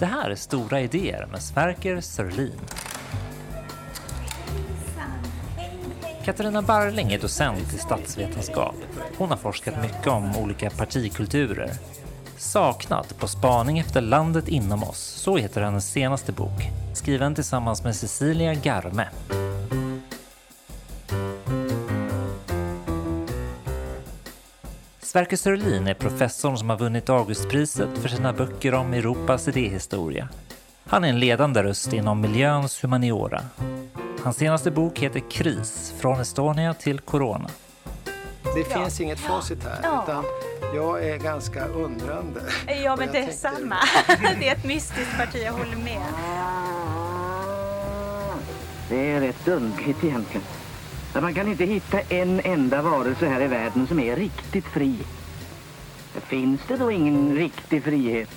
Det här är Stora idéer med Sverker Sörlin. Katarina Barling är docent i statsvetenskap. Hon har forskat mycket om olika partikulturer. Saknad på spaning efter landet inom oss, så heter hennes senaste bok. Skriven tillsammans med Cecilia Garme. Sverker Sörlin är professorn som har vunnit Augustpriset för sina böcker om Europas idéhistoria. Han är en ledande röst inom miljöns humaniora. Hans senaste bok heter Kris, från Estonia till Corona. Det finns inget facit här, Ja. utan jag är ganska undrande. Ja, men det är tänkte- samma. Det är ett mystiskt parti, jag håller med. Det är rätt undligt egentligen. Att Man kan inte hitta en enda varelse här i världen som är riktigt fri. Finns det då ingen riktig frihet,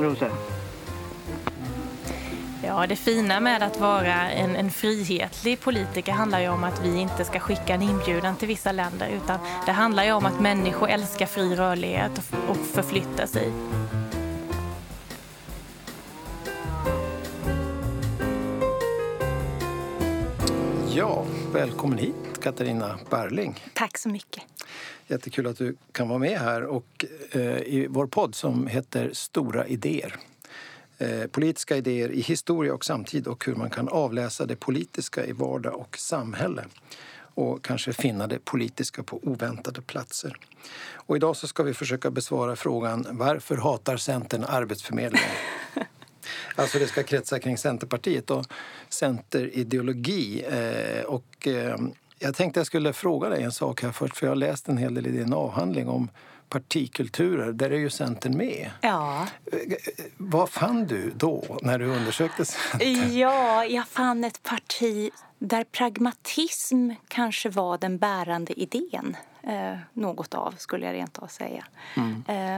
Rosa? Ja, det fina med att vara en, en frihetlig politiker handlar ju om att vi inte ska skicka en inbjudan till vissa länder utan det handlar ju om att människor älskar fri rörlighet och, och förflytta sig. Ja, välkommen hit Katarina Barling. Tack så mycket. Jättekul att du kan vara med här och eh, i vår podd som heter Stora idéer. Eh, politiska idéer i historia och samtid och hur man kan avläsa det politiska i vardag och samhälle och kanske finna det politiska på oväntade platser. Och idag så ska vi försöka besvara frågan Varför hatar Centern Arbetsförmedlingen? Alltså det ska kretsa kring Centerpartiet och Centerideologi. Eh, och eh, jag tänkte jag skulle fråga dig en sak här först för jag har läst en hel del i din avhandling om partikulturer. Där är ju Centern med. Ja. Vad fann du då när du undersökte Centern? ja, jag fann ett parti där pragmatism kanske var den bärande idén. Eh, något av, skulle jag rent av säga. Eh,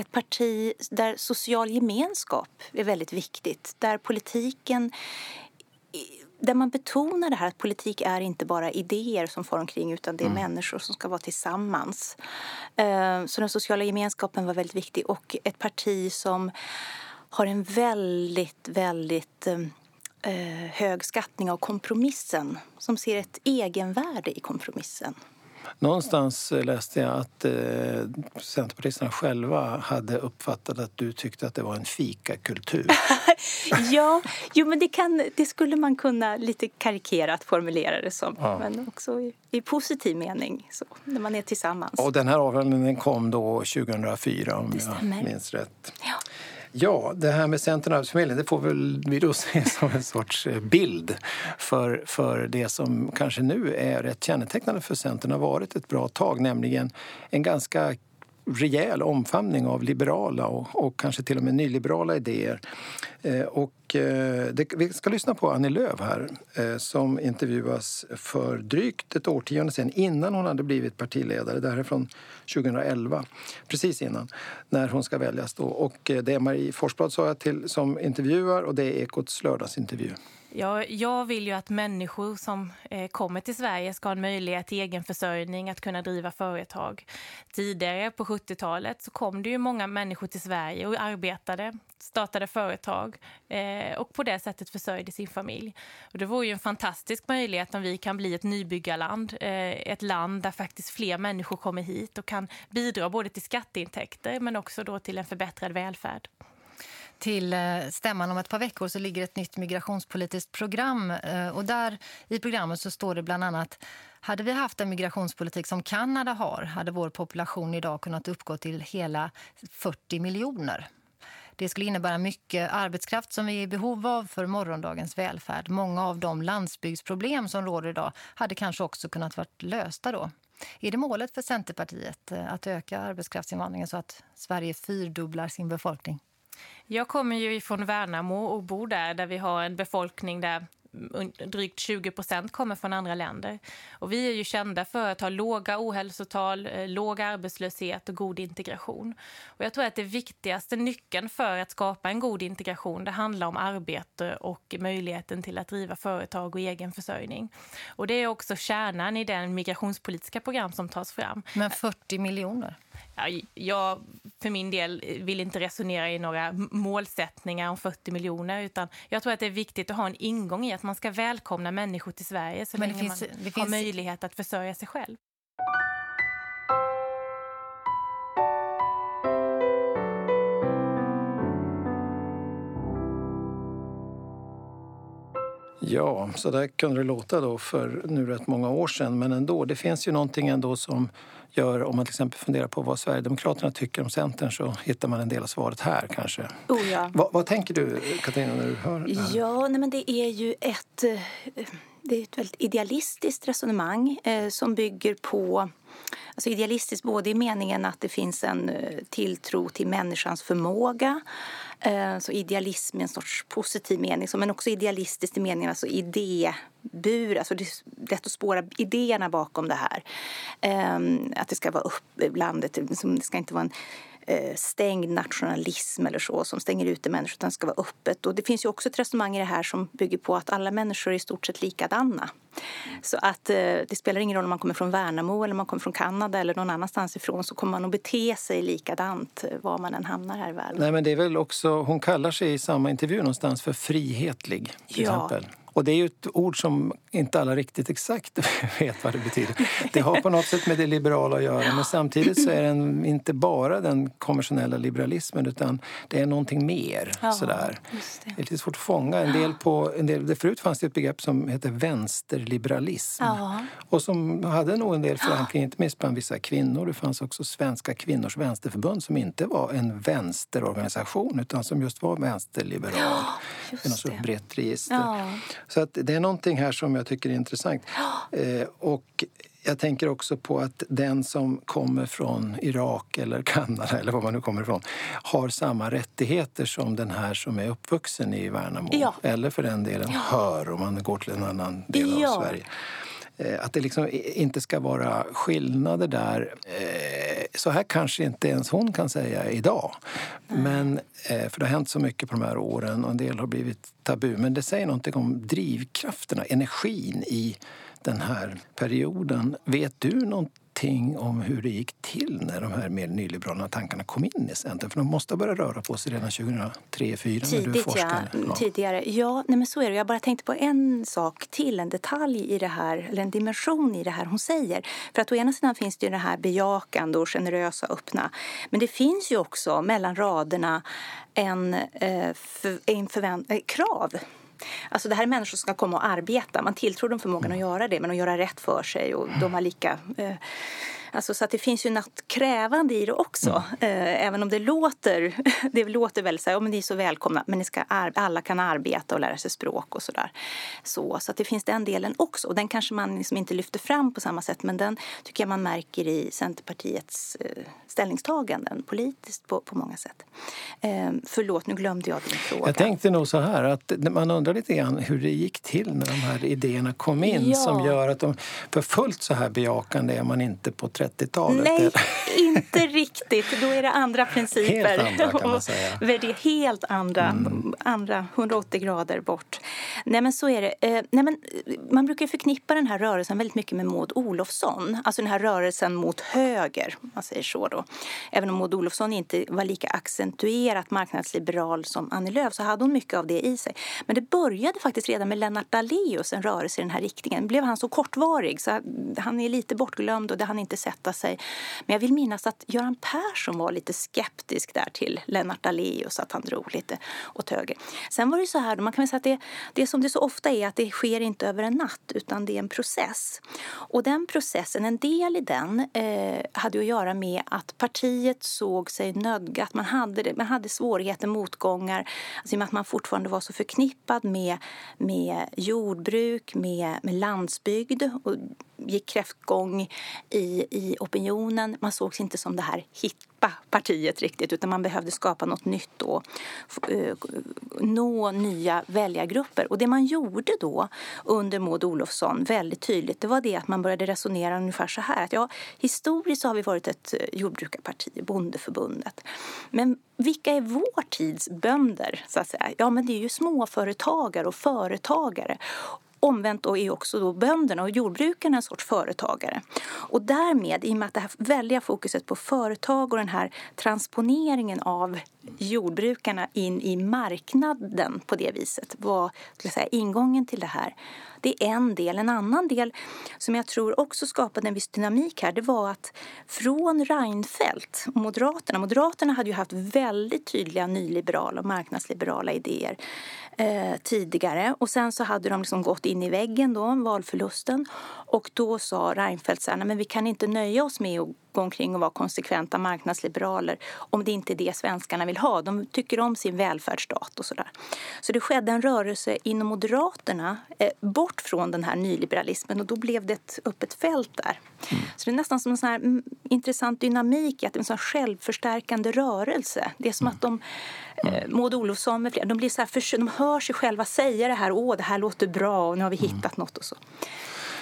ett parti där social gemenskap är väldigt viktigt. Där politiken där man betonar det här att politik är inte bara idéer som far omkring utan det är människor som ska vara tillsammans. Eh, Så den sociala gemenskapen var väldigt viktig och ett parti som har en väldigt, väldigt eh, hög skattning av kompromissen som ser ett egenvärde i kompromissen. Någonstans eh, läste jag att eh, Centerpartisterna själva hade uppfattat att du tyckte att det var en fikakultur. Ja, jo, men det, kan, det skulle man kunna lite karikerat formulera det som. Ja. Men också i, i positiv mening, så, när man är tillsammans. Och den här avhandlingen kom då 2004 om Det jag stämmer. minns rätt. Ja. Ja, det här med Centern och Arbetsförmedlingen det får väl vi då se som en sorts eh, bild för, för det som kanske nu är rätt kännetecknande för Centern. Har varit ett bra tag, nämligen en ganska rejäl omfamning av liberala och, och kanske till och med nyliberala idéer. Eh, och, eh, det, vi ska lyssna på Annie Lööf här eh, som intervjuas för drygt ett årtionde sedan innan hon hade blivit partiledare. Det här är från 2011, precis innan, när hon ska väljas. Då. Och eh, det är Marie Forsblad sa jag till, som intervjuar och det är Ekots lördagsintervju. Jag, jag vill ju att människor som eh, kommer till Sverige ska ha en möjlighet till egenförsörjning, att kunna driva företag. Tidigare på 70-talet så kom det ju många människor till Sverige och arbetade, startade företag eh, och på det sättet försörjde sin familj. Och det vore ju en fantastisk möjlighet om vi kan bli ett nybyggarland, eh, ett land där faktiskt fler människor kommer hit och kan bidra både till skatteintäkter men också då till en förbättrad välfärd. Till eh, stämman om ett par veckor så ligger ett nytt migrationspolitiskt program. Eh, och där i programmet så står det bland annat hade vi haft en migrationspolitik som Kanada har hade vår population idag kunnat uppgå till hela 40 miljoner. Det skulle innebära mycket arbetskraft som vi är i behov av för morgondagens välfärd. Många av de landsbygdsproblem som råder idag hade kanske också kunnat vara lösta då. Är det målet för Centerpartiet eh, att öka arbetskraftsinvandringen så att Sverige fyrdubblar sin befolkning? Jag kommer ju från Värnamo och bor där, där vi har en befolkning där drygt 20 procent kommer från andra länder. Och vi är ju kända för att ha låga ohälsotal, eh, låg arbetslöshet och god integration. Och jag tror att det viktigaste nyckeln för att skapa en god integration det handlar om arbete och möjligheten till att driva företag och egen försörjning. Och det är också kärnan i den migrationspolitiska program som tas fram. Men 40 miljoner? Jag för min del vill inte resonera i några målsättningar om 40 miljoner utan jag tror att det är viktigt att ha en ingång i att man ska välkomna människor till Sverige så Men länge finns, man har finns... möjlighet att försörja sig själv. Ja, så där kunde det låta då för nu rätt många år sedan. Men ändå, det finns ju någonting ändå som gör, om man till exempel funderar på vad Sverigedemokraterna tycker om Centern så hittar man en del av svaret här kanske. Oh ja. vad, vad tänker du Katarina när du hör det här? Ja, nej men det är ju ett, eh, det är ett väldigt idealistiskt resonemang eh, som bygger på Alltså idealistiskt både i meningen att det finns en eh, tilltro till människans förmåga eh, så idealism i en sorts positiv mening, men också idealistiskt i meningen alltså idébur. Alltså det är lätt att spåra idéerna bakom det här. Ehm, att det ska vara upp landet, det ska inte vara en stängd nationalism eller så som stänger ute människor utan ska vara öppet. Och det finns ju också ett resonemang i det här som bygger på att alla människor är i stort sett likadana. Så att eh, det spelar ingen roll om man kommer från Värnamo eller om man kommer från Kanada eller någon annanstans ifrån så kommer man att bete sig likadant eh, var man än hamnar här i världen. Nej men det är väl också, hon kallar sig i samma intervju någonstans för frihetlig till ja. exempel. Och det är ju ett ord som inte alla riktigt exakt vet vad det betyder. Det har på något sätt med det liberala att göra men samtidigt så är den inte bara den konventionella liberalismen utan det är någonting mer. Ja, sådär. Det. det. är lite svårt att fånga. En del på, en del, förut fanns det ett begrepp som hette vänsterliberalism ja. och som hade nog en del förankring, inte minst bland vissa kvinnor. Det fanns också Svenska kvinnors vänsterförbund som inte var en vänsterorganisation utan som just var vänsterliberal. Ja, det. Något sorts brett register. Ja. Så att det är någonting här som jag tycker är intressant. Eh, och jag tänker också på att den som kommer från Irak eller Kanada eller var man nu kommer ifrån har samma rättigheter som den här som är uppvuxen i Värnamo. Ja. Eller för den delen ja. hör om man går till en annan del ja. av Sverige. Eh, att det liksom inte ska vara skillnader där. Så här kanske inte ens hon kan säga idag. Men, eh, för det har hänt så mycket på de här åren och en del har blivit tabu. Men det säger någonting om drivkrafterna, energin i den här perioden. Vet du något någonting om hur det gick till när de här mer nyliberala tankarna kom in i Centern? För de måste ha börjat röra på sig redan 2003 2004 Tidigt, när du forskade. Ja. Tidigare. Ja, nej men så är det. Jag bara tänkte på en sak till, en detalj i det här, eller en dimension i det här hon säger. För att å ena sidan finns det ju det här bejakande och generösa, öppna. Men det finns ju också mellan raderna en, eh, en förvänt- eh, krav Alltså det här är människor som ska komma och arbeta. Man tilltror dem förmågan att göra det, men att göra rätt för sig. Och de har lika eh, Alltså, så att det finns ju något krävande i det också. Mm. Eh, även om det låter, det låter väldigt så här, ja, men ni är så välkomna, men ni ska, alla kan arbeta och lära sig språk och sådär. Så, så att det finns den delen också. Och den kanske man liksom inte lyfter fram på samma sätt, men den tycker jag man märker i Centerpartiets eh, ställningstaganden politiskt på, på många sätt. Eh, förlåt, nu glömde jag din fråga. Jag tänkte nog så här att man undrar lite grann hur det gick till när de här idéerna kom in ja. som gör att de, för fullt så här bejakande är man inte på 30-talet? Nej, inte riktigt. Då är det andra principer. Helt andra kan man säga. helt andra, mm. andra 180 grader bort. Nej men så är det. Eh, nej, men man brukar förknippa den här rörelsen väldigt mycket med Maud Olofsson. Alltså den här rörelsen mot höger, man säger så då. Även om Maud Olofsson inte var lika accentuerat marknadsliberal som Annie Lööf så hade hon mycket av det i sig. Men det började faktiskt redan med Lennart Daléus, en rörelse i den här riktningen. Blev han så kortvarig så han är lite bortglömd och det han inte sätta sig. Men jag vill minnas att Göran Persson var lite skeptisk där till Lennart Daléus, att han drog lite åt höger. Sen var det så här, man kan säga att det, det som det så ofta är, att det sker inte över en natt, utan det är en process. Och den processen, en del i den, eh, hade att göra med att partiet såg sig nödgat, man hade, man hade svårigheter, motgångar, alltså i och med att man fortfarande var så förknippad med, med jordbruk, med, med landsbygd. Och gick kräftgång i, i opinionen. Man sågs inte som det här hippa partiet riktigt utan man behövde skapa något nytt och eh, uh, nå nya väljargrupper. Och det man gjorde då under Maud Olofsson väldigt tydligt det var det att man började resonera ungefär så här att ja, historiskt har vi varit ett eh, jordbrukarparti, Bondeförbundet. Men vilka är vår tids bönder? Så att säga? Ja, men det är ju småföretagare och företagare omvänt då är också då bönderna och jordbrukarna en sorts företagare. Och därmed, i och med att det här väldiga fokuset på företag och den här transponeringen av jordbrukarna in i marknaden på det viset var skulle säga, ingången till det här. Det är en del. En annan del som jag tror också skapade en viss dynamik här det var att från Reinfeldt och Moderaterna, Moderaterna hade ju haft väldigt tydliga nyliberala och marknadsliberala idéer eh, tidigare och sen så hade de liksom gått in i väggen då, valförlusten och då sa Reinfeldt så här, men vi kan inte nöja oss med att gå omkring och vara konsekventa marknadsliberaler om det inte är det svenskarna vill ha. De tycker om sin välfärdsstat och sådär. Så det skedde en rörelse inom Moderaterna eh, bort från den här nyliberalismen och då blev det ett öppet fält där. Mm. Så det är nästan som en sån här mm, intressant dynamik att det är en sån självförstärkande rörelse. Det är som att de eh, Maud Olofsson med flera, de, blir så här, de hör sig själva säga det här, åh det här låter bra och nu har vi hittat något och så.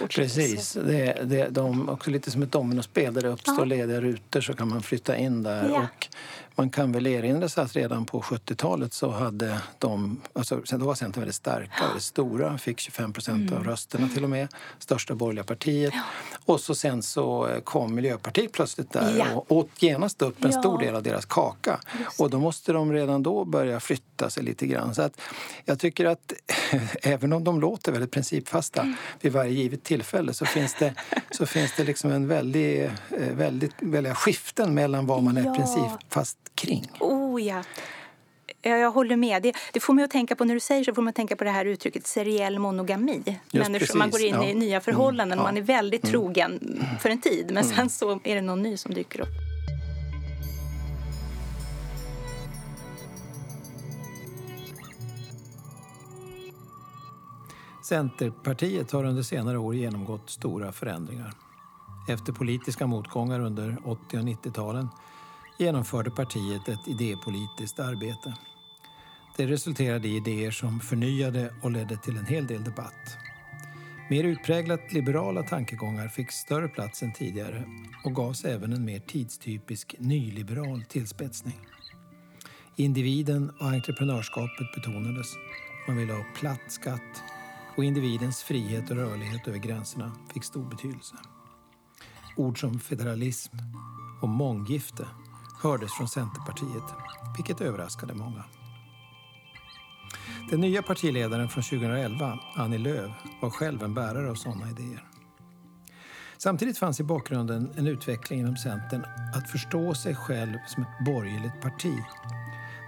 Precis. Det, det, de, också lite som ett dominospel. Där det uppstår ja. lediga rutor så kan man flytta in där. Ja. Och man kan väl erinra sig att redan på 70-talet så hade de, alltså då var Centern väldigt starka, väldigt stora, fick 25 procent mm. av rösterna till och med, största borgerliga partiet. Ja. Och så sen så kom Miljöpartiet plötsligt där ja. och åt genast upp en ja. stor del av deras kaka. Just. Och då måste de redan då börja flytta sig lite grann. Så att jag tycker att även om de låter väldigt principfasta mm. vid varje givet tillfälle så finns det, så finns det liksom en väldig, eh, väldigt, väldiga skiften mellan vad man är principfast kring. Oh ja. Jag håller med. Det, det, får mig att tänka på när du säger så får man tänka på det här uttrycket seriell monogami. Människor, man går in ja. i nya förhållanden och mm. man är väldigt mm. trogen för en tid men mm. sen så är det någon ny som dyker upp. Centerpartiet har under senare år genomgått stora förändringar. Efter politiska motgångar under 80 och 90-talen genomförde partiet ett idépolitiskt arbete. Det resulterade i idéer som förnyade och ledde till en hel del debatt. Mer utpräglat liberala tankegångar fick större plats än tidigare och gavs även en mer tidstypisk nyliberal tillspetsning. Individen och entreprenörskapet betonades. Man ville ha platt skatt och individens frihet och rörlighet över gränserna fick stor betydelse. Ord som federalism och månggifte hördes från Centerpartiet, vilket överraskade många. Den nya partiledaren från 2011, Annie Lööf, var själv en bärare av sådana idéer. Samtidigt fanns i bakgrunden en utveckling inom Centern att förstå sig själv som ett borgerligt parti.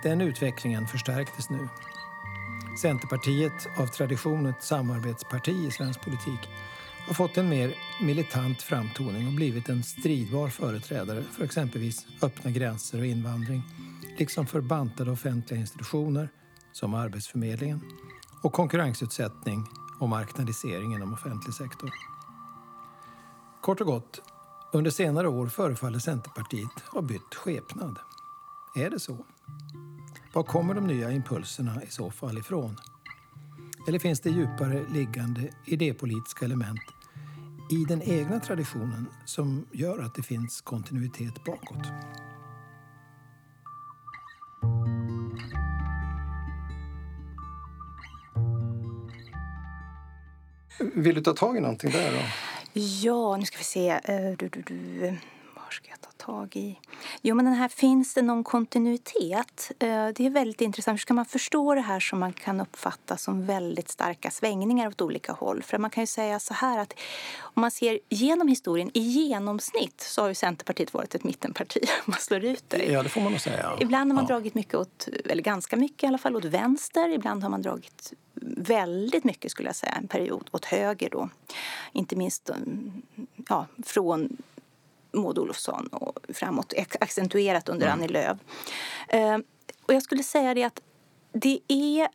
Den utvecklingen förstärktes nu. Centerpartiet, av tradition ett samarbetsparti i svensk politik, har fått en mer militant framtoning och blivit en stridbar företrädare för exempelvis öppna gränser och invandring, liksom för bantade offentliga institutioner som Arbetsförmedlingen och konkurrensutsättning och marknadisering inom offentlig sektor. Kort och gott, under senare år förefaller Centerpartiet ha bytt skepnad. Är det så? Var kommer de nya impulserna i så fall ifrån? Eller finns det djupare liggande idépolitiska element i den egna traditionen som gör att det finns kontinuitet bakåt. Vill du ta tag i någonting där? Då? Ja, nu ska vi se. Eh, du, du, du. Var ska jag ta tag i? Jo, men den här, finns det någon kontinuitet? Eh, det är väldigt intressant. Hur ska man förstå det här som man kan uppfatta som väldigt starka svängningar åt olika håll? För man kan ju säga så här att om man ser genom historien, i genomsnitt så har ju Centerpartiet varit ett mittenparti. man slår ut det. Ja, det får man nog säga. Ibland har man ja. dragit mycket åt, eller ganska mycket i alla fall, åt vänster. Ibland har man dragit väldigt mycket skulle jag säga, en period åt höger då. Inte minst ja, från Maud Olofsson och framåt, accentuerat under mm. Annie Lööf. Eh, och jag skulle säga det att det är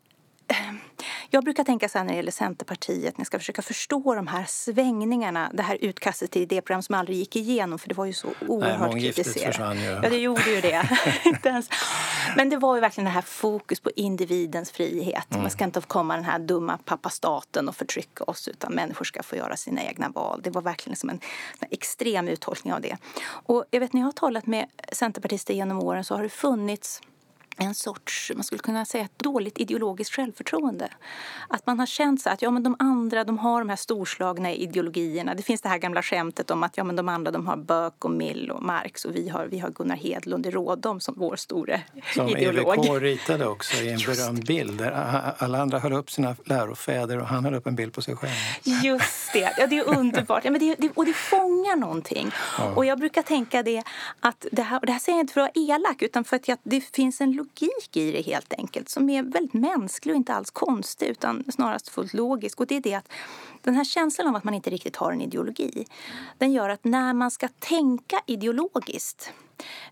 jag brukar tänka så här när det gäller Centerpartiet, när jag ska försöka förstå de här svängningarna, det här utkastet till idéprogram som aldrig gick igenom för det var ju så oerhört kritiserat. Ja, det gjorde ju det. Men det var ju verkligen det här fokus på individens frihet. Mm. Man ska inte komma den här dumma pappastaten och förtrycka oss utan människor ska få göra sina egna val. Det var verkligen som en, en extrem uttolkning av det. Och jag vet när jag har talat med centerpartister genom åren så har det funnits en sorts, man skulle kunna säga ett dåligt ideologiskt självförtroende. Att man har känt så att ja, men de andra de har de här storslagna ideologierna. Det finns det här gamla skämtet om att ja, men de andra de har Böck och Mill och Marx och vi har, vi har Gunnar Hedlund i Rådom som vår store som ideolog. Som EWK ritade också i en berömd bild där alla andra höll upp sina lärofäder och han höll upp en bild på sig själv. Just det, ja, det är underbart. Ja, men det, det, och det fångar någonting. Ja. Och jag brukar tänka det att det här, det här säger jag inte för att vara elak utan för att jag, det finns en logik i det helt enkelt som är väldigt mänsklig och inte alls konstig utan snarast fullt logisk. Och det är det att den här känslan av att man inte riktigt har en ideologi den gör att när man ska tänka ideologiskt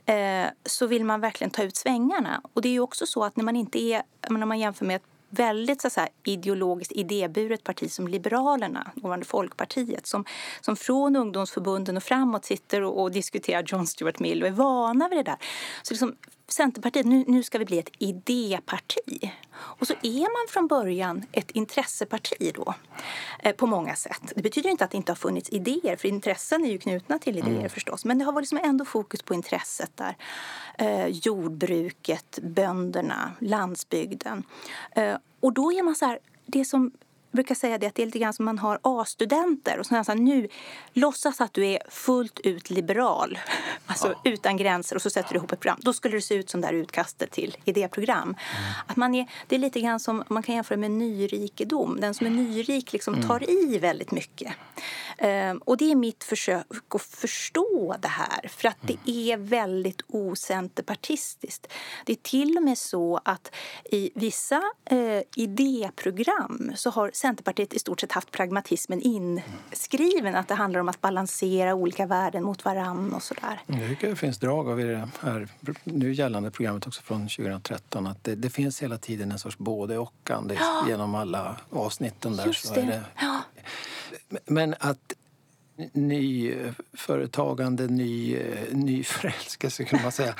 eh, så vill man verkligen ta ut svängarna. Och det är ju också så att när man inte är, när man jämför med ett väldigt så här, ideologiskt idéburet parti som Liberalerna, dåvarande Folkpartiet som, som från ungdomsförbunden och framåt sitter och, och diskuterar John Stuart Mill och är vana vid det där. Så liksom, Centerpartiet, nu, nu ska vi bli ett idéparti. Och så är man från början ett intresseparti då, eh, på många sätt. Det betyder inte att det inte har funnits idéer, för intressen är ju knutna till idéer mm. förstås. Men det har varit liksom ändå fokus på intresset där. Eh, jordbruket, bönderna, landsbygden. Eh, och då är man så här, det som brukar säga det att det är lite grann som man har A-studenter och så här, nu låtsas att du är fullt ut liberal, alltså ja. utan gränser och så sätter du ihop ett program. Då skulle det se ut som det här utkastet till idéprogram. Mm. Att man är, det är lite grann som man kan jämföra med nyrikedom. Den som är nyrik liksom mm. tar i väldigt mycket. Um, och det är mitt försök att förstå det här för att mm. det är väldigt ocenterpartistiskt. Det är till och med så att i vissa uh, idéprogram så har Centerpartiet i stort sett haft pragmatismen inskriven. Att det handlar om att balansera olika värden mot varann och sådär. Jag tycker det finns drag av det här nu gällande programmet också från 2013. Att det, det finns hela tiden en sorts både och ja. genom alla avsnitten där. Just det. det. Ja. Men att nyföretagande, ny, eh, ny eh, förälskelse kan man säga.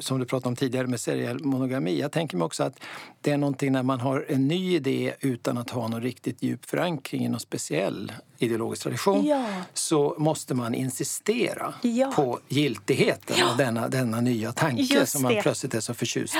Som du pratade om tidigare med seriell monogami. Jag tänker mig också att det är någonting när man har en ny idé utan att ha någon riktigt djup förankring i något speciell ideologisk tradition ja. så måste man insistera ja. på giltigheten ja. av denna, denna nya tanke Just som man det. plötsligt är så förtjust i.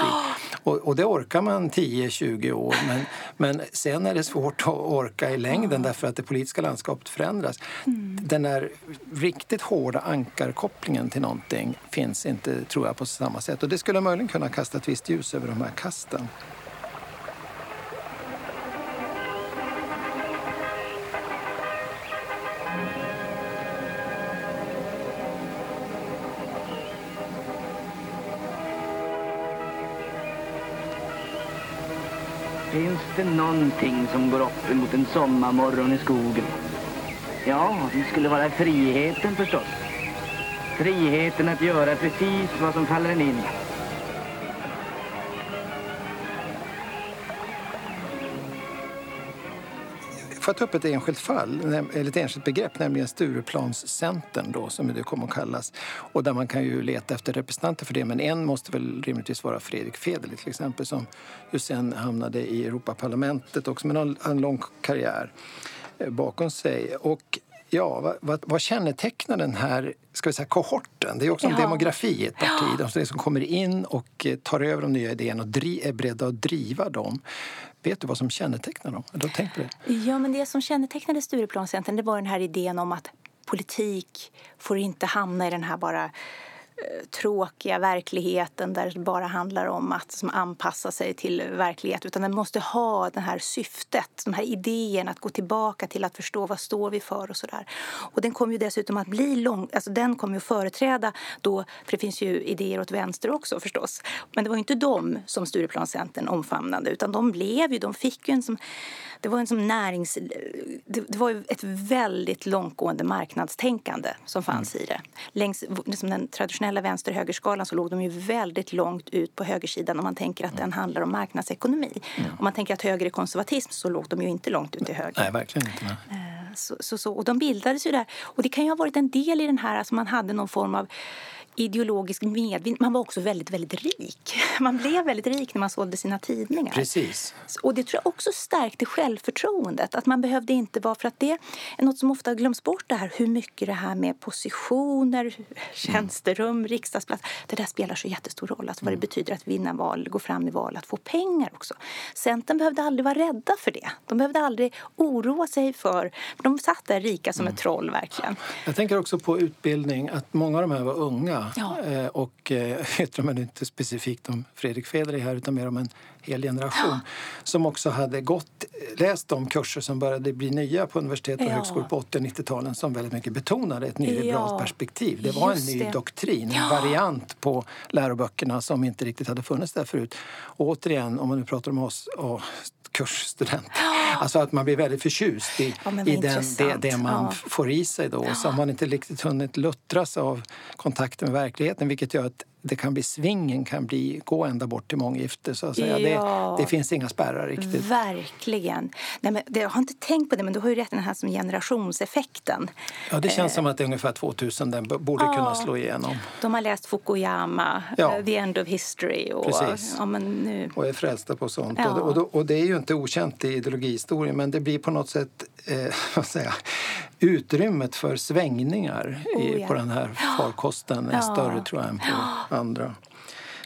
Och, och det orkar man 10-20 år men, men sen är det svårt att orka i längden därför att det politiska landskapet förändras. Mm. Den där riktigt hårda ankarkopplingen till någonting finns inte tror jag på samma sätt och det skulle möjligen kunna kasta ett visst ljus över de här kasten. Finns det någonting som går upp emot en sommarmorgon i skogen? Ja, det skulle vara friheten förstås. Friheten att göra precis vad som faller en in. Får jag ta upp ett enskilt fall, eller ett enskilt begrepp, nämligen Stureplanscentern då, som det kommer att kallas. Och där man kan ju leta efter representanter för det, men en måste väl rimligtvis vara Fredrik Federley till exempel, som ju sen hamnade i Europaparlamentet också med en, en lång karriär eh, bakom sig. Och Ja, vad, vad, vad kännetecknar den här ska vi säga, kohorten? Det är också en ja. demografi i ett parti. De som kommer in och eh, tar över de nya idéerna och är beredda att driva dem. Vet du vad som kännetecknar dem? Då tänkt på det? Ja, men det som kännetecknade Stureplanscentern det var den här idén om att politik får inte hamna i den här bara tråkiga verkligheten där det bara handlar om att som anpassa sig till verklighet utan den måste ha det här syftet, de här idéerna att gå tillbaka till att förstå vad står vi för och sådär. Och den kommer ju dessutom att bli lång, alltså den kommer ju att företräda då, för det finns ju idéer åt vänster också förstås. Men det var inte de som Stureplanscentern omfamnade utan de blev ju, de fick ju en som det var en som närings... Det, det var ett väldigt långtgående marknadstänkande som fanns mm. i det. Längs liksom den traditionella vänster-högerskalan så låg de ju väldigt långt ut på högersidan om man tänker att mm. den handlar om marknadsekonomi. Mm. Om man tänker att höger är konservatism så låg de ju inte långt ut till höger. Nej, verkligen inte. Nej. Eh, så, så, så, och de bildades ju där. Och det kan ju ha varit en del i den här, alltså man hade någon form av ideologisk medvind. Man var också väldigt, väldigt rik. Man blev väldigt rik när man sålde sina tidningar. Precis. Och det tror jag också stärkte självförtroendet. Att man behövde inte vara, för att det är något som ofta glöms bort det här, hur mycket det här med positioner, tjänsterum, riksdagsplats, det där spelar så jättestor roll. Alltså vad det mm. betyder att vinna val, gå fram i val, att få pengar också. Centern behövde aldrig vara rädda för det. De behövde aldrig oroa sig för, för de satt där rika som mm. ett troll verkligen. Jag tänker också på utbildning, att många av de här var unga. Ja. Eh, och eh, yttrar man inte specifikt om Fredrik Federley här utan mer om en hel generation ja. som också hade gått, läst de kurser som började bli nya på universitet och ja. högskolor på 80 och 90-talen som väldigt mycket betonade ett nyliberalt ja. perspektiv. Det var Just en ny det. doktrin, en variant på läroböckerna som inte riktigt hade funnits där förut. Och återigen, om man nu pratar om oss och kursstudenter. Alltså att man blir väldigt förtjust i, i den, det, det, man får i sig då. Ja. Så har man inte riktigt hunnit luttras av kontakten med verkligheten vilket gör att det kan bli svingen kan bli, gå ända bort till månggifte. Så att säga. Ja. Det, det, finns inga spärrar riktigt. Verkligen. Nej, men jag har inte tänkt på det, men du har ju rätt den här som generationseffekten. Ja, det känns eh. som att det är ungefär 2000 den borde ja. kunna slå igenom. De har läst Fukuyama, ja. uh, The End of History. Och, Precis. Ja, men nu... och är frälsta på sånt. Ja. Och, och, och, det är ju inte okänt i ideologihistorien, men det blir på något sätt eh, vad säga, utrymmet för svängningar oh, i, på den här farkosten är större tror jag än på andra.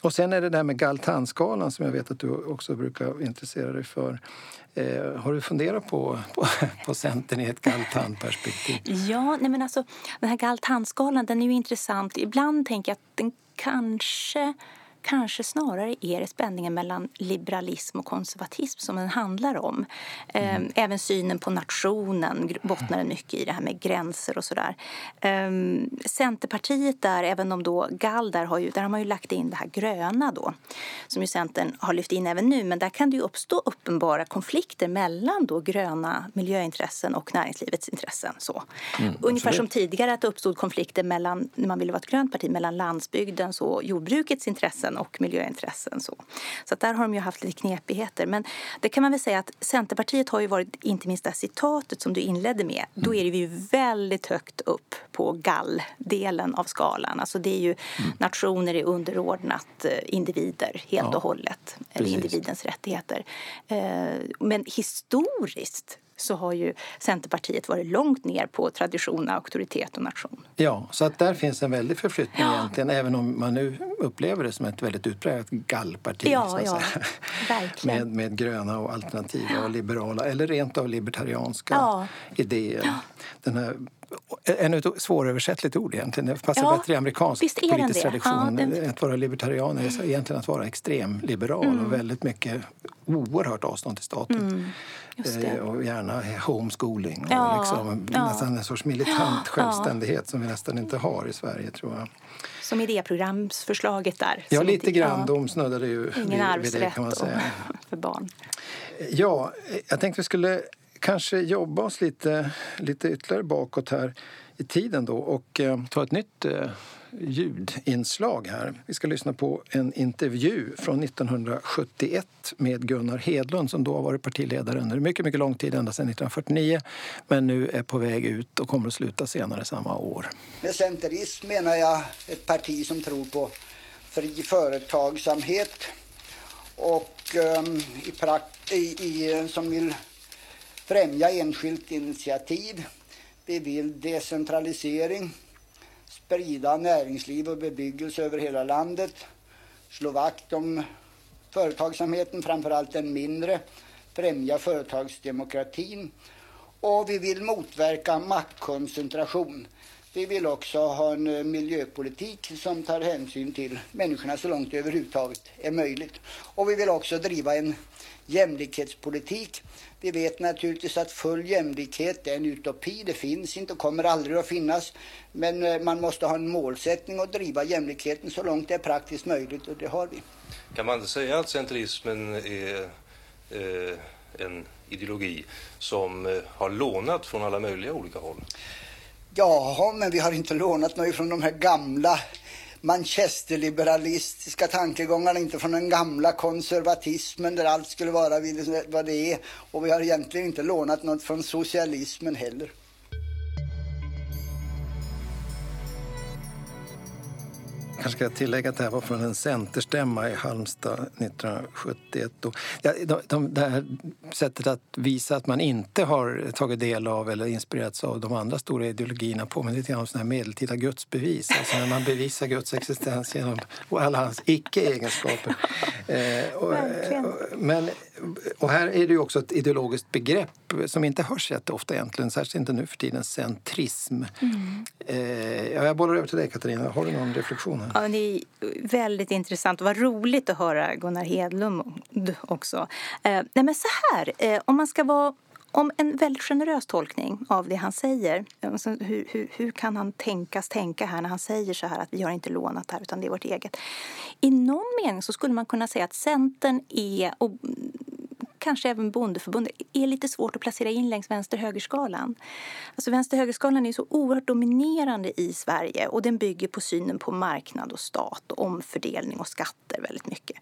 Och sen är det där med Galtanskalan som jag vet att du också brukar intressera dig för. Eh, har du funderat på, på, på Centern i ett Galtan-perspektiv? Ja, nej men alltså, den här Galtanskalan den är ju intressant. Ibland tänker jag att den kanske kanske snarare är det spänningen mellan liberalism och konservatism som den handlar om. Mm. Även synen på nationen bottnar mycket i det här med gränser och sådär. Ehm, Centerpartiet där, även om då Gall där har, ju, där har man ju lagt in det här gröna då som ju Centern har lyft in även nu men där kan det ju uppstå uppenbara konflikter mellan då gröna miljöintressen och näringslivets intressen. Så. Mm, Ungefär som tidigare att det uppstod konflikter mellan, när man ville vara ett grönt parti, mellan landsbygdens och jordbrukets intressen intressen och miljöintressen. Så, så där har de ju haft lite knepigheter. Men det kan man väl säga att Centerpartiet har ju varit, inte minst det citatet som du inledde med, då är vi ju väldigt högt upp på galldelen av skalan. Alltså det är ju mm. nationer är underordnat eh, individer helt ja, och hållet, eller individens rättigheter. Eh, men historiskt så har ju Centerpartiet varit långt ner på tradition, auktoritet och nation. Ja, så att där finns en väldig förflyttning ja. egentligen, även om man nu upplever det som ett väldigt utpräglat gallparti. Ja, ja, verkligen. med, med gröna och alternativa och liberala, eller rent av libertarianska ja. idéer. Den här ännu ett svåröversättligt ord egentligen. Det passar ja, bättre i amerikansk politisk tradition. Ja, den... Att vara libertarianer är egentligen att vara extremliberal mm. och väldigt mycket oerhört avstånd till staten. Mm. Eh, och gärna homeschooling. Ja, och liksom, ja. Nästan en sorts militant självständighet som vi nästan inte har i Sverige tror jag. Som idéprogramsförslaget där. Ja, lite inte, grann. Ja. De snuddade ju Ingen vid, det kan man säga. för barn. Ja, jag tänkte vi skulle kanske jobba oss lite, lite ytterligare bakåt här i tiden då och eh, ta ett nytt eh, ljudinslag här. Vi ska lyssna på en intervju från 1971 med Gunnar Hedlund som då har varit partiledare under mycket, mycket lång tid, ända sedan 1949 men nu är på väg ut och kommer att sluta senare samma år. Med centerism menar jag ett parti som tror på fri företagsamhet och um, i, prakt, i, i, som vill främja enskilt initiativ. Vi vill decentralisering sprida näringsliv och bebyggelse över hela landet, slå vakt om företagsamheten, framförallt den mindre, främja företagsdemokratin och vi vill motverka maktkoncentration. Vi vill också ha en eh, miljöpolitik som tar hänsyn till människorna så långt det överhuvudtaget är möjligt. Och vi vill också driva en jämlikhetspolitik vi vet naturligtvis att full jämlikhet är en utopi. Det finns inte och kommer aldrig att finnas. Men eh, man måste ha en målsättning och driva jämlikheten så långt det är praktiskt möjligt och det har vi. Kan man inte säga att centrismen är eh, en ideologi som eh, har lånat från alla möjliga olika håll? Ja, men vi har inte lånat något från de här gamla manchesterliberalistiska tankegångarna, inte från den gamla konservatismen där allt skulle vara vad det är. Och vi har egentligen inte lånat något från socialismen heller. Kanske ska tillägga att det här var från en centerstämma i Halmstad 1971. Och, ja, de, de, det här sättet att visa att man inte har tagit del av eller inspirerats av de andra stora ideologierna påminner lite grann om sådana här medeltida gudsbevis. Alltså när man bevisar Guds existens genom alla hans icke-egenskaper. Eh, och, men, och här är det ju också ett ideologiskt begrepp som inte hörs jätteofta egentligen, särskilt inte nu för tiden, centrism. Mm. Eh, jag bollar över till dig Katarina, har du någon reflektion? Här? Ja, det är väldigt intressant och vad roligt att höra Gunnar Hedlund också. Eh, nej men så här, eh, om man ska vara om en väldigt generös tolkning av det han säger. Alltså hur, hur, hur, kan han tänkas tänka här när han säger så här att vi har inte lånat här utan det är vårt eget. I någon mening så skulle man kunna säga att Centern är, och kanske även bondeförbundet är lite svårt att placera in längs vänster-högerskalan. Alltså vänster-högerskalan är så oerhört dominerande i Sverige och den bygger på synen på marknad och stat och omfördelning och skatter väldigt mycket.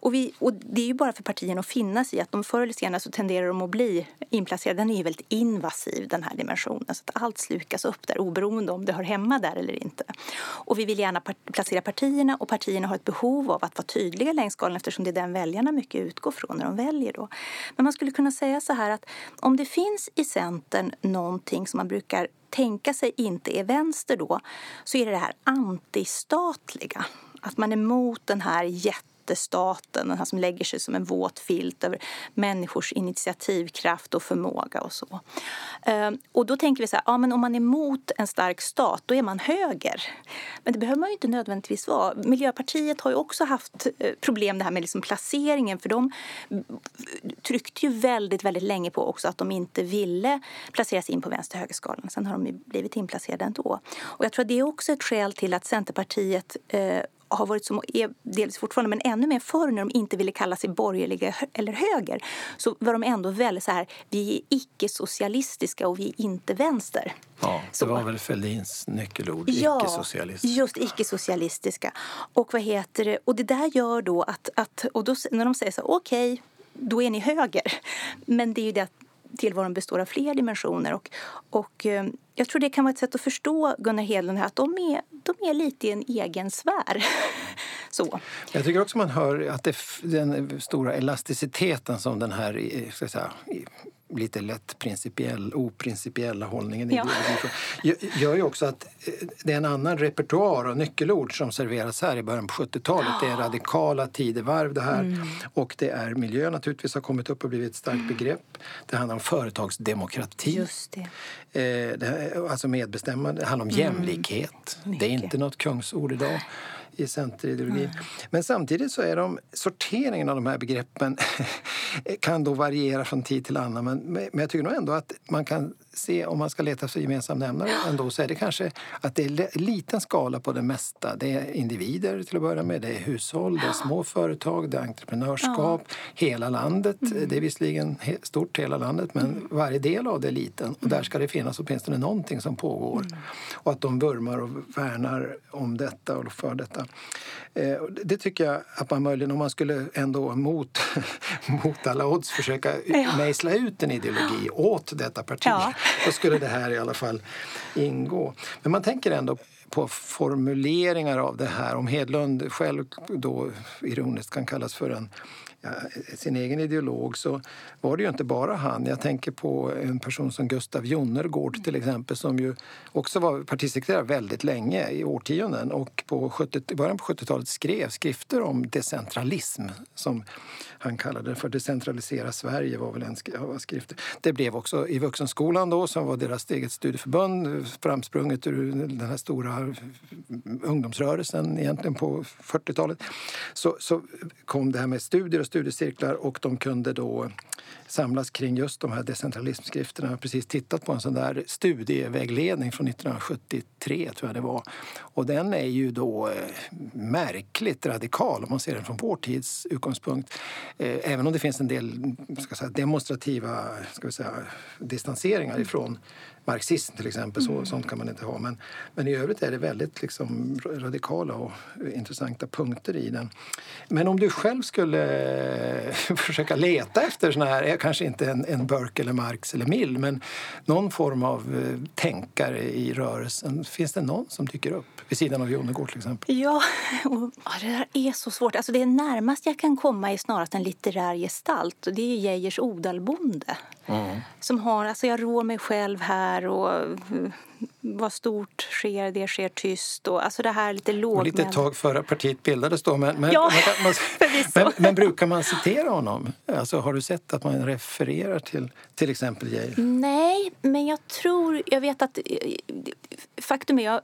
Och, vi, och det är ju bara för partierna att finna sig i att de förr eller senare så tenderar de att bli inplacerade. Den är ju väldigt invasiv den här dimensionen så att allt slukas upp där oberoende om det hör hemma där eller inte. Och vi vill gärna placera partierna och partierna har ett behov av att vara tydliga längs skalan eftersom det är den väljarna mycket utgår från när de väljer då. Men man skulle kunna säga så här att om det finns i Centern någonting som man brukar tänka sig inte är vänster då så är det det här antistatliga. Att man är emot den här jätte jättestaten, den här som lägger sig som en våt filt över människors initiativkraft och förmåga och så. Ehm, och då tänker vi så här, ja men om man är emot en stark stat, då är man höger. Men det behöver man ju inte nödvändigtvis vara. Miljöpartiet har ju också haft eh, problem det här med liksom placeringen, för de tryckte ju väldigt, väldigt länge på också att de inte ville placeras in på vänster-högerskalan. Sen har de blivit inplacerade ändå. Och jag tror att det är också ett skäl till att Centerpartiet eh, har varit som är delvis fortfarande, men ännu mer förr när de inte ville kalla sig borgerliga eller höger så var de ändå väldigt så här, vi är icke-socialistiska och vi är inte vänster. Ja, det var väl Fälldins nyckelord, ja, icke-socialistiska. just icke-socialistiska. Och vad heter det, och det där gör då att, att och då, när de säger så okej, okay, då är ni höger. Men det är ju det att tillvaron består av fler dimensioner. Och, och eh, jag tror det kan vara ett sätt att förstå Gunnar Hedlund här, att de är, de är lite i en egen sfär. Så. Jag tycker också man hör att det, den stora elasticiteten som den här eh, ska säga, lite lätt principiell, oprincipiella hållningen ja. gör ju också att eh, det är en annan repertoar av nyckelord som serveras här i början på 70-talet. Det är radikala tidevarv det här mm. och det är miljö naturligtvis har kommit upp och blivit ett starkt mm. begrepp. Det handlar om företagsdemokrati. Just det. Eh, det, alltså medbestämmande. Det handlar om mm. jämlikhet. Mycket. Det är inte något kungsord idag i centerideologin. Mm. Men samtidigt så är de, sorteringen av de här begreppen kan då variera från tid till annan. Men, men jag tycker nog ändå att man kan se, om man ska leta efter gemensam nämnare ändå, så är det kanske att det är liten skala på det mesta. Det är individer till att börja med, det är hushåll, det är små företag, det är entreprenörskap, ja. hela landet. Mm. Det är visserligen stort hela landet, men mm. varje del av det är liten. Och där ska det finnas åtminstone någonting som pågår. Mm. Och att de vurmar och värnar om detta och för detta. Eh, det tycker jag att man möjligen, om man skulle ändå mot, mot alla odds försöka ja. mejsla ut en ideologi åt detta parti, ja. då skulle det här i alla fall ingå. Men man tänker ändå på formuleringar av det här. Om Hedlund själv då ironiskt kan kallas för en sin egen ideolog så var det ju inte bara han. Jag tänker på en person som Gustav Jonnergård till exempel som ju också var partisekreterare väldigt länge, i årtionden och på 70, början på 70-talet skrev skrifter om decentralism som han kallade det för Decentralisera Sverige var väl en skrift. Det blev också i Vuxenskolan då som var deras eget studieförbund framsprunget ur den här stora ungdomsrörelsen egentligen på 40-talet. Så, så kom det här med studier och studiecirklar och de kunde då samlas kring just de här decentralismskrifterna. Jag har precis tittat på en sån där studievägledning från 1973 tror jag det var. Och den är ju då eh, märkligt radikal om man ser den från vår tids utgångspunkt. Eh, även om det finns en del ska säga, demonstrativa ska säga, distanseringar ifrån marxism till exempel. Så, mm. Sånt kan man inte ha. Men, men i övrigt är det väldigt liksom, radikala och intressanta punkter i den. Men om du själv skulle försöka leta efter såna här, kanske inte en, en Burke eller Marx eller Mill, men någon form av eh, tänkare i rörelsen. Finns det någon som dyker upp vid sidan av Jonegård till exempel? Ja, och, ja, det där är så svårt. Alltså det närmast jag kan komma är snarast en litterär gestalt och det är Geijers Odalbonde. Mm. Som har, alltså jag rår mig själv här och vad stort sker, det sker tyst. Och, alltså det här lite lågmäld. Lite tag före partiet bildades då. Men, men, ja, man, men, men, brukar man citera honom? Alltså, har du sett att man refererar till till exempel Geijer? Nej, men jag tror... Jag vet att... Faktum är jag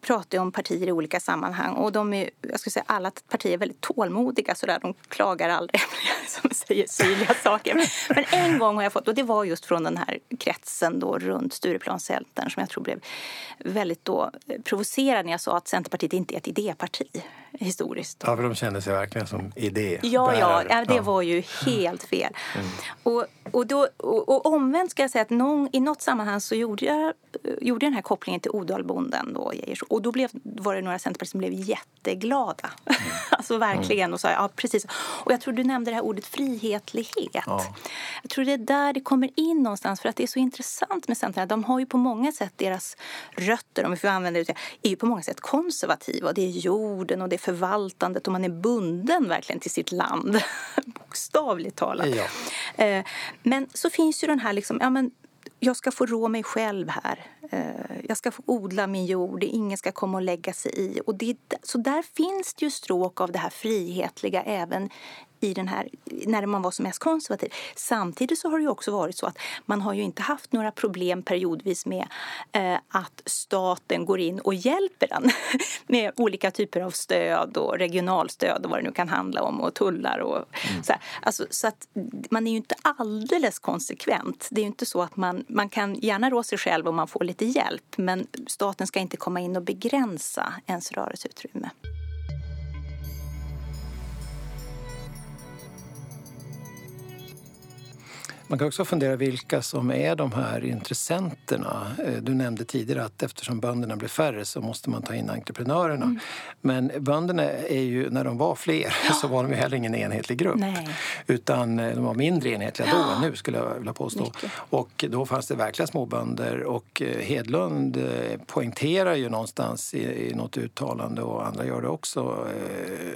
pratar om partier i olika sammanhang och de är, jag skulle säga alla partier är väldigt tålmodiga sådär. De klagar aldrig, som säger syrliga saker. Men en gång har jag fått, och det var just från den här kretsen då runt Stureplanscentern som jag tror blev väldigt då provocerad när jag sa att Centerpartiet inte är ett idéparti historiskt. Ja, för de kände sig verkligen som idé. Ja, ja, ja, det var ju helt fel. Mm. Och, och, då, och, och, omvänt ska jag säga att någon, i något sammanhang så gjorde jag, gjorde den här kopplingen till Odalbonden då, och då blev, var det några centerpartister som blev jätteglada. Mm. alltså verkligen och sa ja precis. Och jag tror du nämnde det här ordet frihetlighet. Ja. Jag tror det är där det kommer in någonstans för att det är så intressant med Centern. De har ju på många sätt deras rötter, om vi får använda det, är ju på många sätt konservativa. Det är jorden och det är förvaltandet och man är bunden verkligen till sitt land. Bokstavligt talat. Ja. Eh, men så finns ju den här liksom, ja men jag ska få rå mig själv här. Eh, jag ska få odla min jord, ingen ska komma och lägga sig i. Och det, så där finns det ju stråk av det här frihetliga även i den här, när man var som mest konservativ. Samtidigt så har det ju också varit så att man har ju inte haft några problem periodvis med eh, att staten går in och hjälper den med olika typer av stöd och regionalstöd och vad det nu kan handla om och tullar och mm. så. Alltså, så att man är ju inte alldeles konsekvent. Det är ju inte så att man, man kan gärna rå sig själv om man får lite hjälp men staten ska inte komma in och begränsa ens rörelseutrymme. Man kan också fundera vilka som är de här intressenterna. Eh, du nämnde tidigare att eftersom bönderna blir färre så måste man ta in entreprenörerna. Mm. Men bönderna är ju, när de var fler ja. så var de ju heller ingen enhetlig grupp. Nej. Utan eh, de var mindre enhetliga då än nu skulle jag vilja påstå. Mycket. Och då fanns det verkliga småbönder och eh, Hedlund poängterar ju någonstans i, i något uttalande och andra gör det också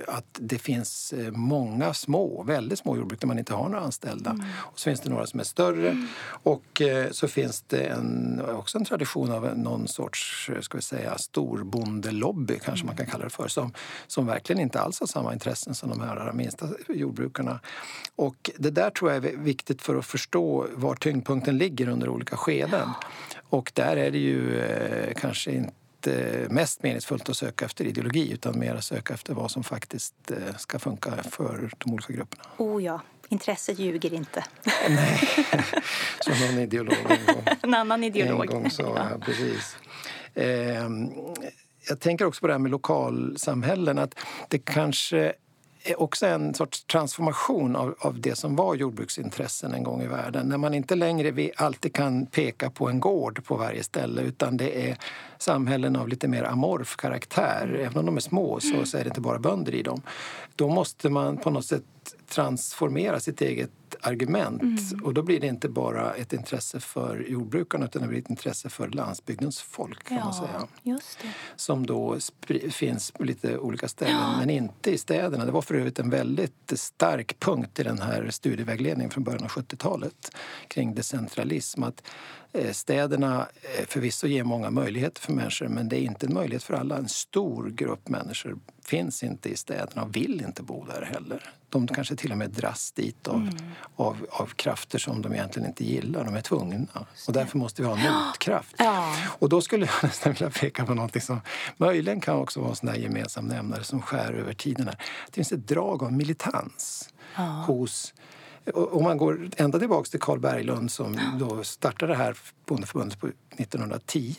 att det finns många små, väldigt små jordbruk där man inte har några anställda. Mm. Och så finns det några några som är större. Mm. Och eh, så finns det en, också en tradition av någon sorts eh, ska vi säga, storbondelobby, kanske man kan kalla det för, som, som verkligen inte alls har samma intressen som de här minsta jordbrukarna. Och det där tror jag är viktigt för att förstå var tyngdpunkten ligger under olika skeden. Och där är det ju eh, kanske inte mest meningsfullt att söka efter ideologi utan mer att söka efter vad som faktiskt ska funka för de olika grupperna. Oh ja, Intresset ljuger inte. Nej, som någon ideolog en gång, en annan ideolog. En gång sa. Ja. Precis. Eh, jag tänker också på det här med lokalsamhällen. Att det kanske är också en sorts transformation av, av det som var jordbruksintressen en gång i världen. När man inte längre alltid kan peka på en gård på varje ställe utan det är samhällen av lite mer amorf karaktär. Även om de är små så, så är det inte bara bönder i dem. Då måste man på något sätt transformera sitt eget argument. Mm. Och då blir det inte bara ett intresse för jordbrukarna utan det blir ett intresse för landsbygdens folk. kan ja, man säga. Just det. Som då finns på lite olika ställen, ja. men inte i städerna. Det var för övrigt en väldigt stark punkt i den här studievägledningen från början av 70-talet kring decentralism. Att städerna eh, förvisso ger många möjligheter för människor men det är inte en möjlighet för alla. En stor grupp människor finns inte i städerna och vill inte bo där heller. De kanske till och med dras dit av, mm. av, av krafter som de egentligen inte gillar. De är tvungna. Och därför måste vi ha en motkraft. Ja. Och då skulle jag nästan vilja peka på något som möjligen kan också vara en sån gemensam nämnare som skär över tiden. Här. Det finns ett drag av militans ja. hos Om man går ända tillbaka till Carl Berglund som då startade det här bondeförbundet på 1910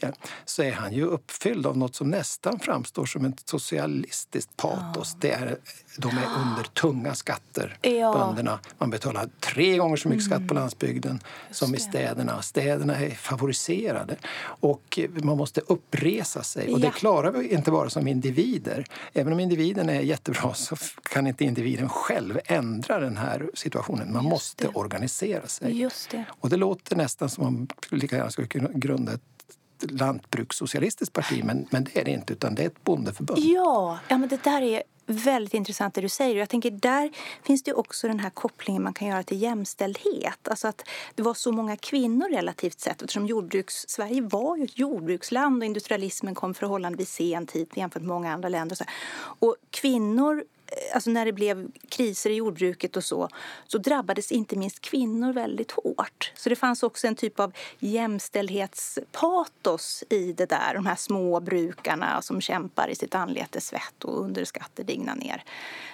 så är han ju uppfylld av något som nästan framstår som ett socialistiskt patos. Det är, de är under tunga skatter, ja. bönderna. Man betalar tre gånger så mycket skatt på mm. landsbygden som i städerna. Städerna är favoriserade och man måste uppresa sig. Och det klarar vi inte bara som individer. Även om individen är jättebra så kan inte individen själv ändra den här situationen. Man Just måste det. organisera sig. Just det. Och det låter nästan som om man lika gärna skulle kunna grunda ett lantbrukssocialistiskt parti, men, men det är det inte, utan det är ett bondeförbund. Ja, ja men det där är väldigt intressant det du säger. Jag tänker där finns det också den här kopplingen man kan göra till jämställdhet. Alltså att det var så många kvinnor relativt sett eftersom jordbruks, Sverige var ju ett jordbruksland och industrialismen kom förhållandevis sent hit jämfört med många andra länder. Och, och kvinnor alltså när det blev kriser i jordbruket och så, så drabbades inte minst kvinnor väldigt hårt. Så det fanns också en typ av jämställdhetspatos i det där. De här små brukarna som kämpar i sitt anletes svett och under skatter dignar ner.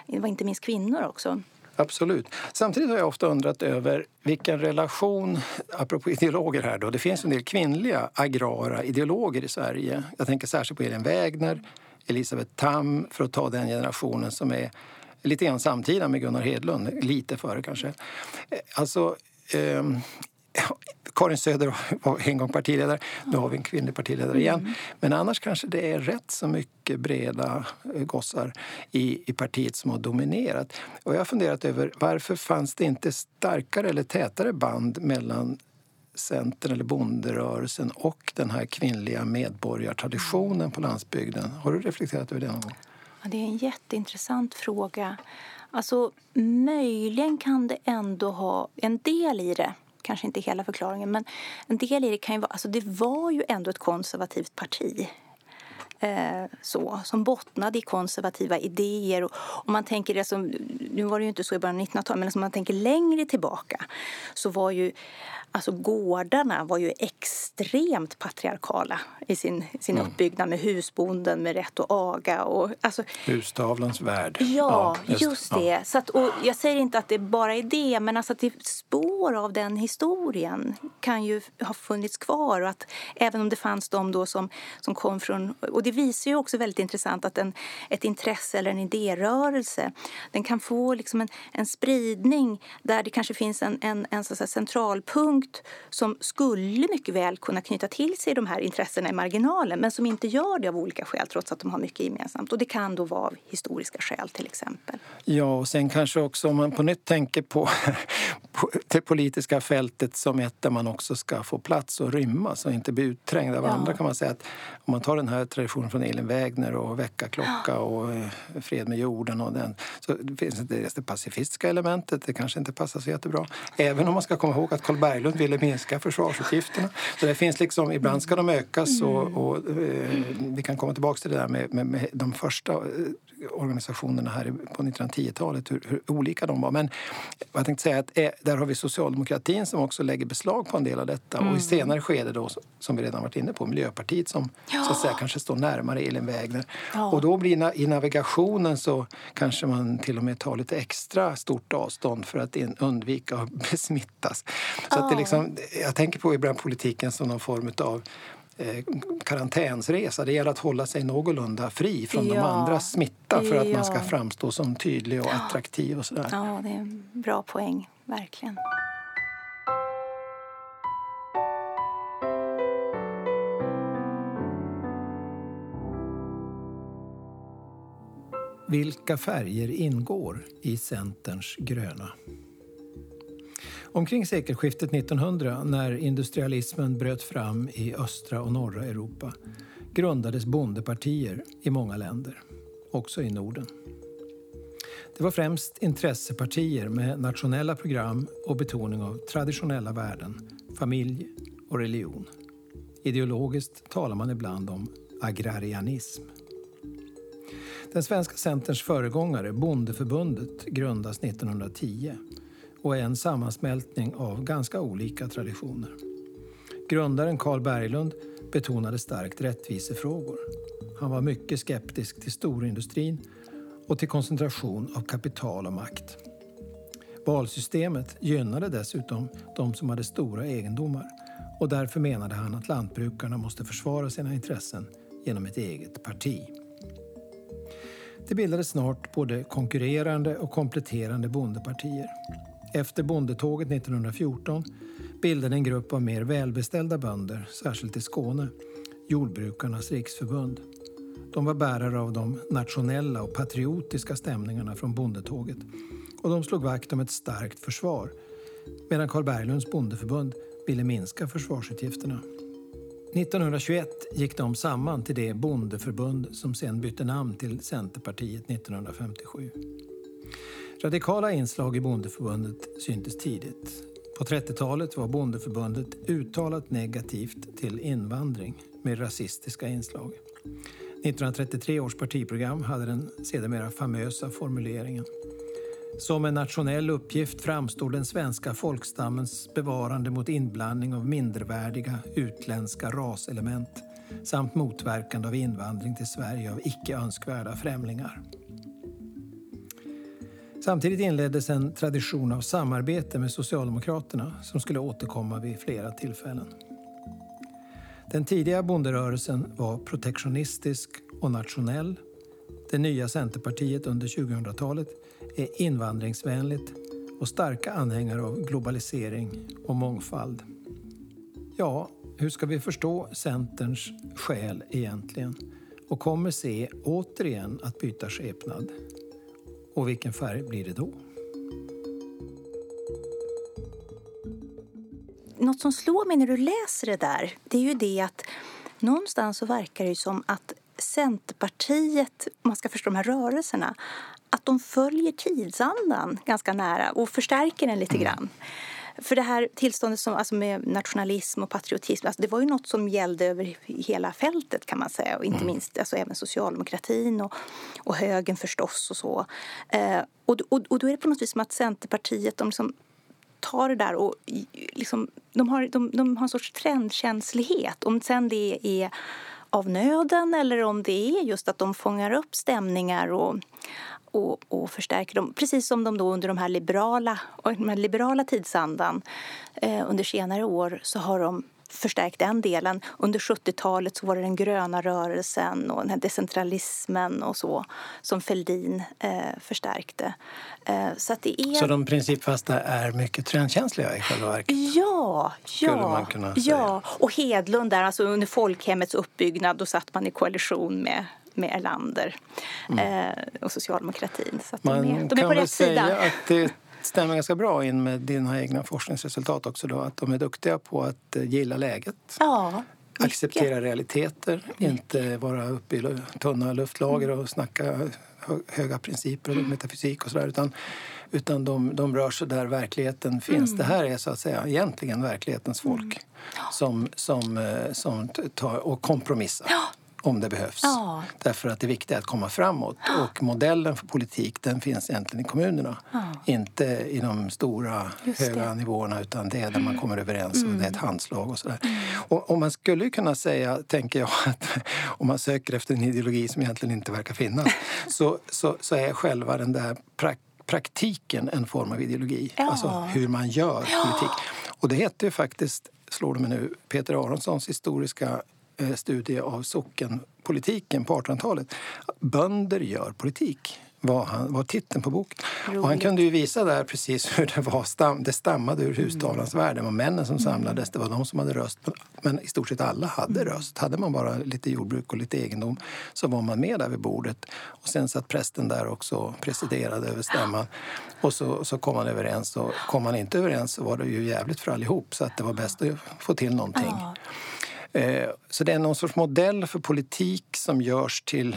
Det var inte minst kvinnor också. Absolut. Samtidigt har jag ofta undrat över vilken relation, apropå ideologer här då, det finns en del kvinnliga agrara ideologer i Sverige. Jag tänker särskilt på Elin Wägner, Elisabeth Tam, för att ta den generationen som är lite grann samtida med Gunnar Hedlund, lite före kanske. Eh, alltså, eh, Karin Söder var en gång partiledare, nu har vi en kvinnlig partiledare igen. Mm. Men annars kanske det är rätt så mycket breda eh, gossar i, i partiet som har dominerat. Och jag har funderat över varför fanns det inte starkare eller tätare band mellan Centern eller bonderörelsen och den här kvinnliga medborgartraditionen på landsbygden. Har du reflekterat över det någon gång? Ja, det är en jätteintressant fråga. Alltså, möjligen kan det ändå ha en del i det kanske inte hela förklaringen, men en del i det kan ju vara, alltså det var ju ändå ett konservativt parti. Eh, så, som bottnade i konservativa idéer. Och, om man tänker det som, nu var det ju inte så i början av 1900-talet, men om man tänker längre tillbaka så var ju Alltså gårdarna var ju extremt patriarkala i sin, sin mm. uppbyggnad med husbonden med rätt att aga. Och, alltså, Hustavlans värld. Ja, ja just, just, det. Ja. Så att, och jag säger inte att det bara är det, men alltså att det spår av den historien kan ju ha funnits kvar. Och att även om det fanns de då som, som kom från... Och det visar ju också väldigt intressant att en, ett intresse eller en idérörelse den kan få liksom en, en spridning där det kanske finns en, en, en så centralpunkt punkt som skulle mycket väl kunna knyta till sig de här intressena i marginalen men som inte gör det av olika skäl trots att de har mycket gemensamt. Och det kan då vara av historiska skäl till exempel. Ja, och sen kanske också om man på nytt tänker på, på det politiska fältet som ett där man också ska få plats och rymmas och inte bli utträngd av ja. andra kan man säga att om man tar den här traditionen från Elin Wägner och väckarklocka och eh, fred med jorden och den så finns det det pacifistiska elementet, det kanske inte passar så jättebra. Även om man ska komma ihåg att Carl Berglund ville minska försvarsutgifterna. Så det finns liksom, ibland ska de ökas och, mm. och eh, vi kan komma tillbaka till det där med, med, med de första eh, organisationerna här på 1910-talet, hur, hur, olika de var. Men jag tänkte säga att eh, där har vi socialdemokratin som också lägger beslag på en del av detta. Mm. Och i mm. senare skede då, som vi redan varit inne på, Miljöpartiet som ja. så att säga kanske står närmare Elin Wägner. Ja. Och då blir i navigationen så kanske man till och med tar lite extra stort avstånd för att undvika att besmittas. Så ja. att det liksom, jag tänker på ibland politiken som någon form av eh, karantänsresa. Det gäller att hålla sig någorlunda fri från ja. de andras smitta för att man ska framstå som tydlig och attraktiv. Och sådär. Ja, det är en bra poäng, verkligen. Vilka färger ingår i Centerns gröna? Omkring sekelskiftet 1900, när industrialismen bröt fram i östra och norra Europa, grundades bondepartier i många länder, också i Norden. Det var främst intressepartier med nationella program och betoning av traditionella värden, familj och religion. Ideologiskt talar man ibland om agrarianism. Den svenska Centerns föregångare, Bondeförbundet, grundas 1910 och är en sammansmältning av ganska olika traditioner. Grundaren Carl Berglund betonade starkt rättvisefrågor. Han var mycket skeptisk till storindustrin och till koncentration av kapital och makt. Valsystemet gynnade dessutom de som hade stora egendomar och därför menade han att lantbrukarna måste försvara sina intressen genom ett eget parti. Det bildades snart både konkurrerande och kompletterande bondepartier. Efter bondetåget 1914 bildade en grupp av mer välbeställda bönder, särskilt i Skåne, Jordbrukarnas riksförbund. De var bärare av de nationella och patriotiska stämningarna från bondetåget och de slog vakt om ett starkt försvar medan Karl Berglunds bondeförbund ville minska försvarsutgifterna. 1921 gick de samman till det bondeförbund som sen bytte namn till Centerpartiet 1957. Radikala inslag i bondeförbundet syntes tidigt. På 30-talet var bondeförbundet uttalat negativt till invandring med rasistiska inslag. 1933 års partiprogram hade den sedermera famösa formuleringen som en nationell uppgift framstår den svenska folkstammens bevarande mot inblandning av mindervärdiga utländska raselement samt motverkande av invandring till Sverige av icke önskvärda främlingar. Samtidigt inleddes en tradition av samarbete med Socialdemokraterna som skulle återkomma vid flera tillfällen. Den tidiga bonderörelsen var protektionistisk och nationell. Det nya Centerpartiet under 2000-talet är invandringsvänligt och starka anhängare av globalisering och mångfald. Ja, hur ska vi förstå Centerns själ egentligen? Och kommer se återigen att byta skepnad? Och vilken färg blir det då? Något som slår mig när du läser det där, det är ju det att någonstans så verkar det som att Centerpartiet, om man ska förstå de här rörelserna, att de följer tidsandan ganska nära och förstärker den lite mm. grann. För det här tillståndet som, alltså med nationalism och patriotism, alltså det var ju något som gällde över hela fältet kan man säga. Och inte mm. minst alltså även socialdemokratin och, och högern förstås och så. Eh, och, och, och då är det på något vis som att Centerpartiet, de liksom tar det där och liksom, de, har, de, de har en sorts trendkänslighet. Om sen det är av nöden eller om det är just att de fångar upp stämningar och, och, och förstärker dem. Precis som de då under de här liberala, den här liberala tidsandan eh, under senare år så har de förstärkt den delen. Under 70-talet så var det den gröna rörelsen och den här decentralismen och så som Fälldin eh, förstärkte. Eh, så, att det är... så de principfasta är mycket trendkänsliga i själva verket? Ja, ja, ja. och Hedlund där, alltså under folkhemmets uppbyggnad, då satt man i koalition med med Erlander mm. eh, och socialdemokratin. Så Man de är, de är kan väl säga att det stämmer ganska bra in med dina egna forskningsresultat också då, att de är duktiga på att eh, gilla läget. Ja, acceptera realiteter, inte vara uppe i tunna luftlager och snacka höga principer och metafysik och sådär utan, utan de, de rör sig där verkligheten finns. Mm. Det här är så att säga egentligen verklighetens folk mm. som, som, eh, som tar och kompromissar. Ja om det behövs. Ja. Därför att det viktiga är att komma framåt. Ja. Och modellen för politik den finns egentligen i kommunerna. Ja. Inte i de stora höga nivåerna utan det är där man kommer överens mm. och det är ett handslag och sådär. Mm. Och, och, man skulle kunna säga, tänker jag, att om man söker efter en ideologi som egentligen inte verkar finnas så, så, så är själva den där prak praktiken en form av ideologi. Alltså hur man gör politik. Och det heter ju faktiskt, slår det mig nu, Peter Aronssons historiska studie av sockenpolitiken på 1800-talet. Bönder gör politik var, han, var titeln på boken. Och han kunde ju visa där precis hur det var. Stam, det stammade ur hustavlans mm. värld. Det var männen som samlades, det var de som hade röst. Men i stort sett alla hade mm. röst. Hade man bara lite jordbruk och lite egendom så var man med där vid bordet. Och sen satt prästen där också och presiderade över stämman. Och så, så kom man överens. Och kom man inte överens så var det ju jävligt för allihop. Så att det var bäst att få till någonting. Eh, så det är någon sorts modell för politik som görs till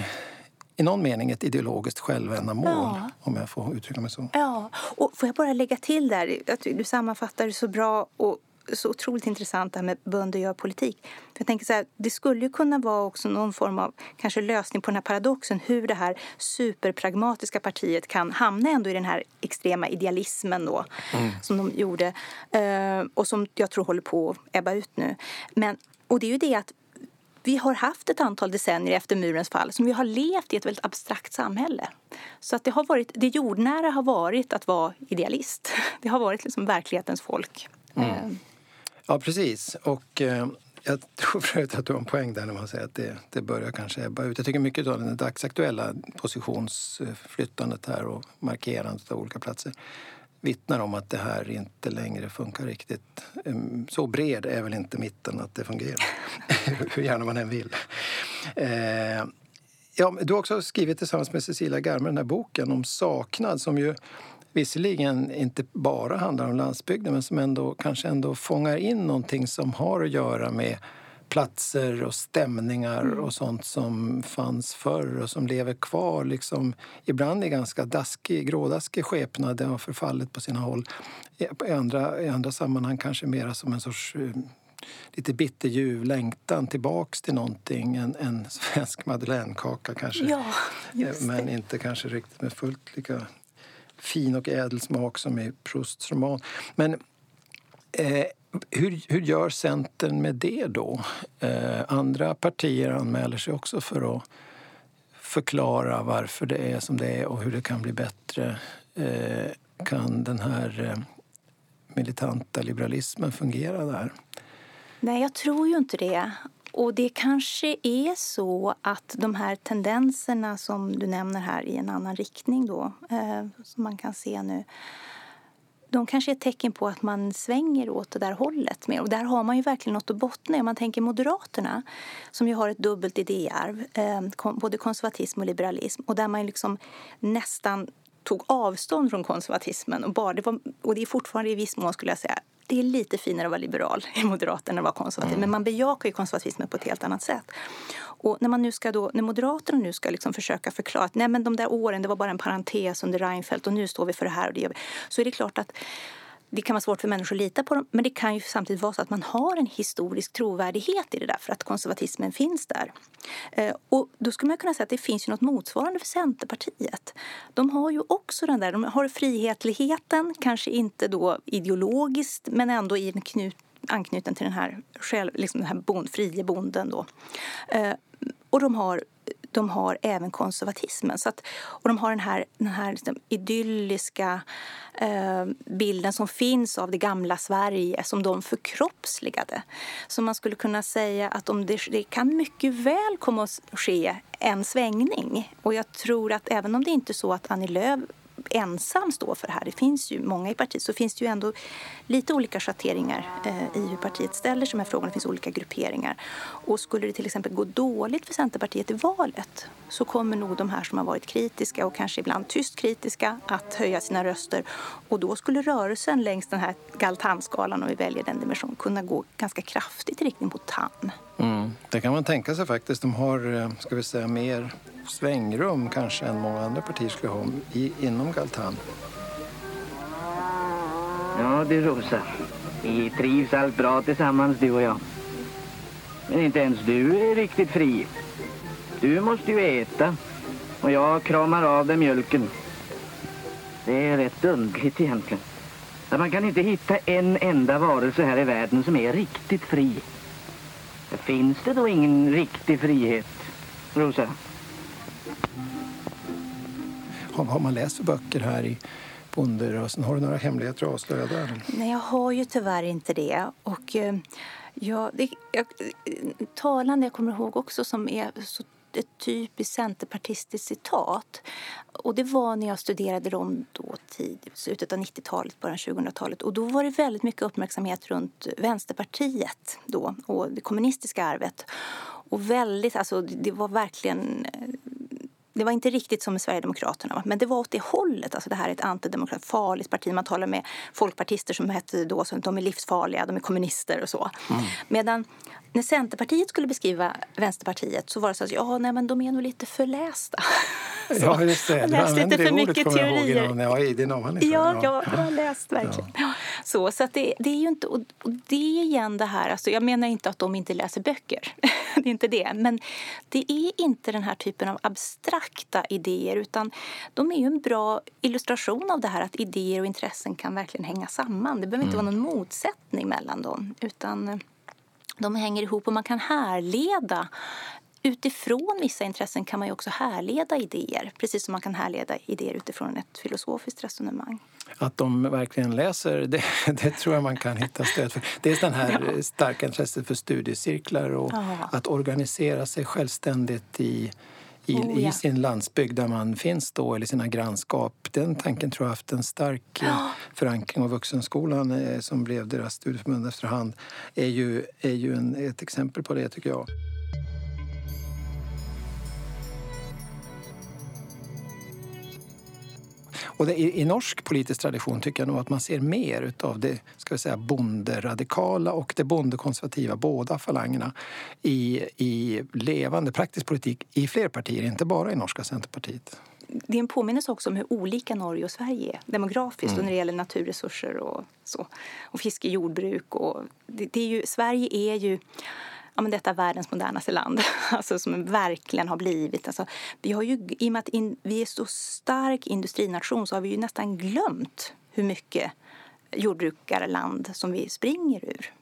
i någon mening ett ideologiskt självändamål, ja. om jag får uttrycka mig så. Ja, och får jag bara lägga till där, att du sammanfattar det så bra och så otroligt intressant det här med bönder gör politik. jag tänker så här, det skulle ju kunna vara också någon form av kanske lösning på den här paradoxen hur det här superpragmatiska partiet kan hamna ändå i den här extrema idealismen då, mm. som de gjorde eh, och som jag tror håller på att ebba ut nu. Men och det är ju det att vi har haft ett antal decennier efter murens fall som vi har levt i ett väldigt abstrakt samhälle. Så att det, har varit, det jordnära har varit att vara idealist. Det har varit liksom verklighetens folk. Mm. Eh. Ja, precis. Och eh, jag tror förut att du har en poäng där när man säger att det, det börjar kanske ebba ut. Jag tycker mycket av det dagsaktuella positionsflyttandet här och markerandet av olika platser vittnar om att det här inte längre funkar riktigt. Så bred är väl inte mitten att det fungerar, hur gärna man än vill. Eh, ja, du har också skrivit tillsammans med Cecilia Garme den här boken om saknad som ju visserligen inte bara handlar om landsbygden men som ändå kanske ändå fångar in någonting som har att göra med platser och stämningar mm. och sånt som fanns förr och som lever kvar. Liksom, ibland i ganska daskig, grådaskig skepnad. Det har förfallit på sina håll. I andra, I andra sammanhang kanske mera som en sorts uh, lite bitterljuv längtan tillbaks till någonting. En, en svensk madeleinekaka kanske. Ja, Men inte kanske riktigt med fullt lika fin och ädel smak som i Prousts roman. Men eh, hur, hur gör Centern med det då? Eh, andra partier anmäler sig också för att förklara varför det är som det är och hur det kan bli bättre. Eh, kan den här eh, militanta liberalismen fungera där? Nej, jag tror ju inte det. Och det kanske är så att de här tendenserna som du nämner här i en annan riktning då, eh, som man kan se nu, de kanske är ett tecken på att man svänger åt det där hållet. Mer. Och där har man ju verkligen något att bottna Om man tänker Moderaterna, som ju har ett dubbelt idéarv, eh, både konservatism och liberalism, och där man liksom nästan tog avstånd från konservatismen. Och, bara, det var, och det är fortfarande i viss mån, skulle jag säga, det är lite finare att vara liberal i Moderaterna än att vara konservativ. Mm. Men man bejakar ju konservatismen på ett helt annat sätt. Och när, man nu ska då, när Moderaterna nu ska liksom försöka förklara att nej men de där åren det var bara en parentes under Reinfeldt och nu står vi för det här och det gör vi. Så är det klart att det kan vara svårt för människor att lita på dem men det kan ju samtidigt vara så att man har en historisk trovärdighet i det där för att konservatismen finns där. Eh, och då skulle man kunna säga att det finns ju något motsvarande för Centerpartiet. De har ju också den där, de har frihetligheten, kanske inte då ideologiskt men ändå i en knut, anknuten till den här, själv, liksom den här bond, frie bonden då. Eh, och de har de har även konservatismen. Så att, och de har den här, den här liksom idylliska eh, bilden som finns av det gamla Sverige som de förkroppsligade. Så man skulle kunna säga att om det, det kan mycket väl komma att ske en svängning. Och jag tror att även om det inte är så att Annie Lööf ensam stå för det här, det finns ju många i partiet, så finns det ju ändå lite olika schatteringar eh, i hur partiet ställer sig de här frågorna. Det finns olika grupperingar. Och skulle det till exempel gå dåligt för Centerpartiet i valet så kommer nog de här som har varit kritiska och kanske ibland tyst kritiska att höja sina röster. Och då skulle rörelsen längs den här Galtanskalan, om vi väljer den dimensionen, kunna gå ganska kraftigt i riktning mot TAN. Mm, det kan man tänka sig faktiskt. De har, eh, ska vi säga, mer svängrum kanske än många andra partier skulle ha i, inom Galtan. Ja du Rosa, vi trivs allt bra tillsammans du och jag. Men inte ens du är riktigt fri. Du måste ju äta och jag kramar av dig mjölken. Det är rätt underligt egentligen. Att man kan inte hitta en enda varelse här i världen som är riktigt fri. Finns det då ingen riktig frihet, Rosa? Har, har man läst för böcker här i bonderörelsen? Har du några hemligheter att avslöja där? Nej, jag har ju tyvärr inte det. Och, eh, ja, det jag, talande jag kommer ihåg också som är så ett typiskt centerpartistiskt citat. Och det var när jag studerade dem då tidigt, slutet av 90-talet, början 2000-talet. Och då var det väldigt mycket uppmärksamhet runt Vänsterpartiet då och det kommunistiska arvet. Och väldigt, alltså det var verkligen det var inte riktigt som med Sverigedemokraterna, men det var åt det hållet. Alltså det här är ett antidemokrat, farligt parti. Man talar med folkpartister som hette då så de är livsfarliga, de är kommunister och så. Mm. Medan när Centerpartiet skulle beskriva Vänsterpartiet så var det så att ja, nej, men de är nog lite förlästa. Så, ja, just det. Du använde det ordet, mycket teorier. Jag ihåg, i din avhandling. Ja, ja, jag har läst verkligen. Ja. Så, så att det, det, är ju inte... Och det är igen det här, alltså, jag menar inte att de inte läser böcker. det är inte det. Men det är inte den här typen av abstrakta idéer utan de är ju en bra illustration av det här att idéer och intressen kan verkligen hänga samman. Det behöver inte mm. vara någon motsättning mellan dem. Utan de hänger ihop och man kan härleda utifrån vissa intressen kan man också härleda idéer, precis som man kan härleda idéer utifrån ett filosofiskt resonemang. Att de verkligen läser, det, det tror jag man kan hitta stöd för. Dels den här ja. starka intresset för studiecirklar och ja. att organisera sig självständigt i, i, oh, ja. i, sin landsbygd där man finns då, eller sina grannskap. Den tanken tror jag haft en stark ja. förankring och Vuxenskolan eh, som blev deras studieförbund efterhand är ju, är ju en, ett exempel på det tycker jag. Och det, i, i, norsk politisk tradition tycker jag nog att man ser mer av det ska vi säga, bonderadikala och det bondekonservativa, båda falangerna i, i levande praktisk politik i fler partier, inte bara i norska Centerpartiet det är en påminnelse också om hur olika Norge och Sverige är demografiskt mm. och när det gäller naturresurser och så. Och fiske, jordbruk och det, det är ju, Sverige är ju ja, men detta är världens modernaste land, alltså som verkligen har blivit. Alltså, vi har ju, I och med att in, vi är så stark industrination så har vi ju nästan glömt hur mycket jordbrukarland som vi springer ur.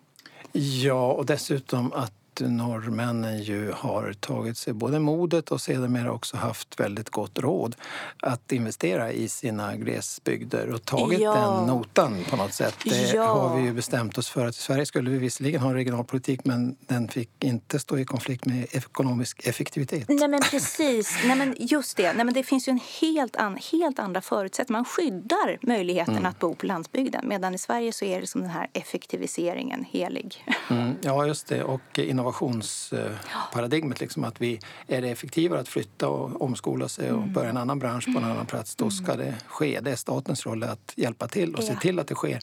Ja, och dessutom att norrmännen ju har tagit sig både modet och sedermera också haft väldigt gott råd att investera i sina glesbygder och tagit ja. den notan på något sätt. Det ja. har vi ju bestämt oss för att i Sverige skulle vi visserligen ha en regionalpolitik men den fick inte stå i konflikt med ekonomisk effektivitet. Nej men precis, Nej, men just det. Nej, men det finns ju en helt, an, helt andra förutsättningar. Man skyddar möjligheten mm. att bo på landsbygden medan i Sverige så är det som den här effektiviseringen helig. Mm. Ja just det och innovationsparadigmet. Liksom, att vi, är det effektivare att flytta och omskola sig och mm. börja en annan bransch på en annan plats, då ska mm. det ske. Det är statens roll att hjälpa till och se till att det sker.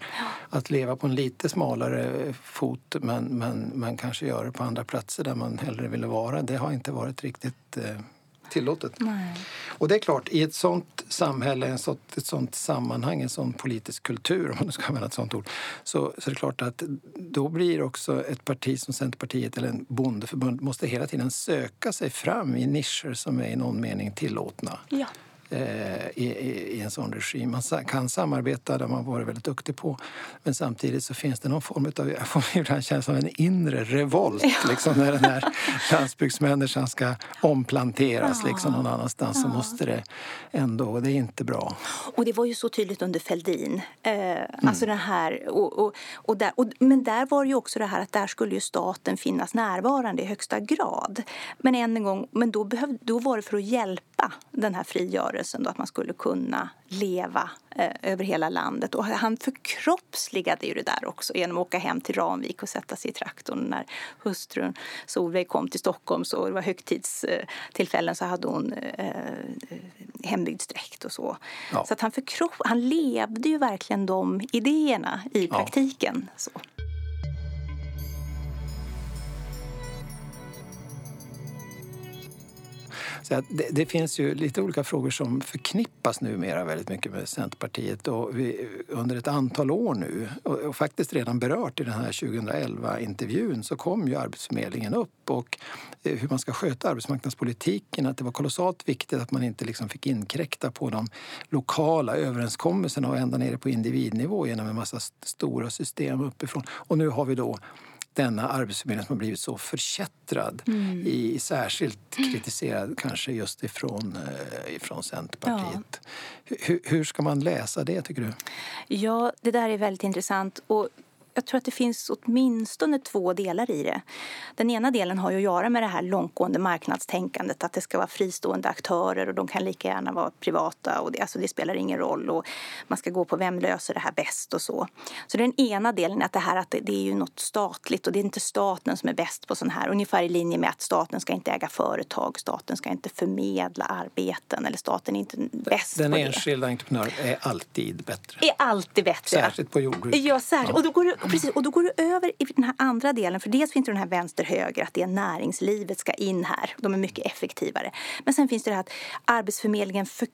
Att leva på en lite smalare fot men, men, men kanske göra det på andra platser där man hellre ville vara, det har inte varit riktigt eh, tillåtet. Nej. Och det är klart, i ett sånt samhälle, ett sånt, ett sånt sammanhang, en sån politisk kultur, om man ska använda ett sånt ord, så, så är det klart att då blir också ett parti som Centerpartiet eller en bondeförbund måste hela tiden söka sig fram i nischer som är i någon mening tillåtna. Ja. Eh, i, i, en sån regim. Man kan samarbeta, det man varit väldigt duktig på. Men samtidigt så finns det någon form av, jag får ibland känslan av en inre revolt ja. liksom, när den här landsbygdsmänniskan ska omplanteras ja. liksom, någon annanstans. Ja. Så måste det ändå, det är inte bra. Och det var ju så tydligt under Fälldin. Eh, mm. Alltså den här, och, och, och där, och, men där var det ju också det här att där skulle ju staten finnas närvarande i högsta grad. Men än en gång, men då, behöv, då var det för att hjälpa den här frigörelsen rörelsen då, att man skulle kunna leva eh, över hela landet. Och han förkroppsligade ju det där också genom att åka hem till Ramvik och sätta sig i traktorn. När hustrun Solveig kom till Stockholm så det var högtidstillfällen så hade hon eh, hembygdsdräkt och så. Ja. Så att han, förkropp, han levde ju verkligen de idéerna i praktiken. Ja. Så. Så det, det, finns ju lite olika frågor som förknippas numera väldigt mycket med Centerpartiet. Och vi, under ett antal år nu, och, och faktiskt redan berört i den här 2011-intervjun, så kom ju Arbetsförmedlingen upp och eh, hur man ska sköta arbetsmarknadspolitiken. Att det var kolossalt viktigt att man inte liksom fick inkräkta på de lokala överenskommelserna och ända nere på individnivå genom en massa stora system uppifrån. Och nu har vi då denna arbetsförmedling som har blivit så förkättrad, mm. i, särskilt kritiserad kanske just ifrån, eh, ifrån Centerpartiet. Ja. Hur, hur ska man läsa det, tycker du? Ja, det där är väldigt intressant. Och jag tror att det finns åtminstone två delar i det. Den ena delen har ju att göra med det här långtgående marknadstänkandet att det ska vara fristående aktörer och de kan lika gärna vara privata och det, alltså det spelar ingen roll och man ska gå på vem löser det här bäst och så. Så den ena delen är att det här att det, det är ju något statligt och det är inte staten som är bäst på sån här, ungefär i linje med att staten ska inte äga företag, staten ska inte förmedla arbeten eller staten är inte bäst den på det. Den enskilda entreprenören är alltid bättre. Är alltid bättre. Särskilt på jordbruk. Ja, särskilt. Ja. Och då går det precis, och då går du över i den här andra delen. För dels finns det den här vänster-höger, att det är näringslivet ska in här. De är mycket effektivare. Men sen finns det det här att Arbetsförmedlingen för,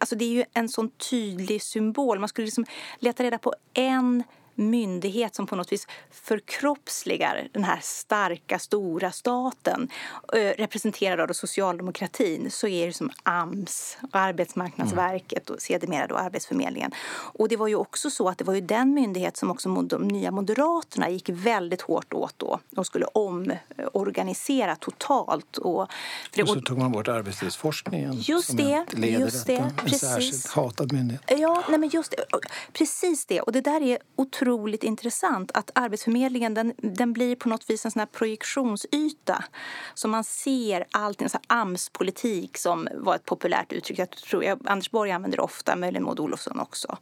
alltså det är ju en sån tydlig symbol. Man skulle liksom leta reda på en myndighet som på något vis förkroppsligar den här starka, stora staten eh, representerad av socialdemokratin så är det som AMS, Arbetsmarknadsverket och sedermera då Arbetsförmedlingen. Och det var ju också så att det var ju den myndighet som också de nya Moderaterna gick väldigt hårt åt då. De skulle omorganisera totalt. Och, för och så tog man bort arbetslivsforskningen just det, just det, detta. En särskilt hatad myndighet. Ja, nej men just det, precis det. Och det där är otroligt otroligt intressant att Arbetsförmedlingen den, den blir på något vis en sån här projektionsyta. Så man ser allting, Amspolitik AMS-politik som var ett populärt uttryck. Jag tror jag, Anders Borg använder det ofta, möjligen Maud Olofsson också.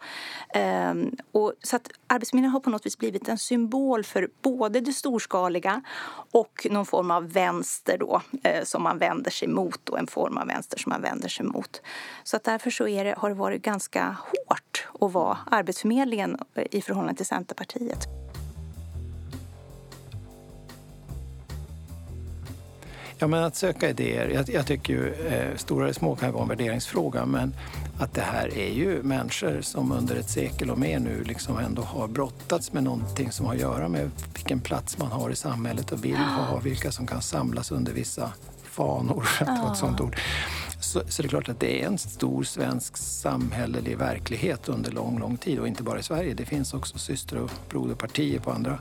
Ehm, och så att Arbetsförmedlingen har på något vis blivit en symbol för både det storskaliga och någon form av vänster då, eh, som man vänder sig mot och en form av vänster som man vänder sig mot. Så att därför så är det, har det varit ganska hårt att vara Arbetsförmedlingen eh, i förhållande till Centerpartiet. Ja, men att söka idéer. Jag, jag tycker ju, eh, stora eller små kan vara en värderingsfråga, men att det här är ju människor som under ett sekel och mer nu liksom ändå har brottats med någonting som har att göra med vilken plats man har i samhället och vill ha, vilka som kan samlas under vissa fanor, för att ta ett sånt ord. Så, så det är klart att det är en stor svensk samhällelig verklighet under lång, lång tid och inte bara i Sverige. Det finns också syster och broderpartier på andra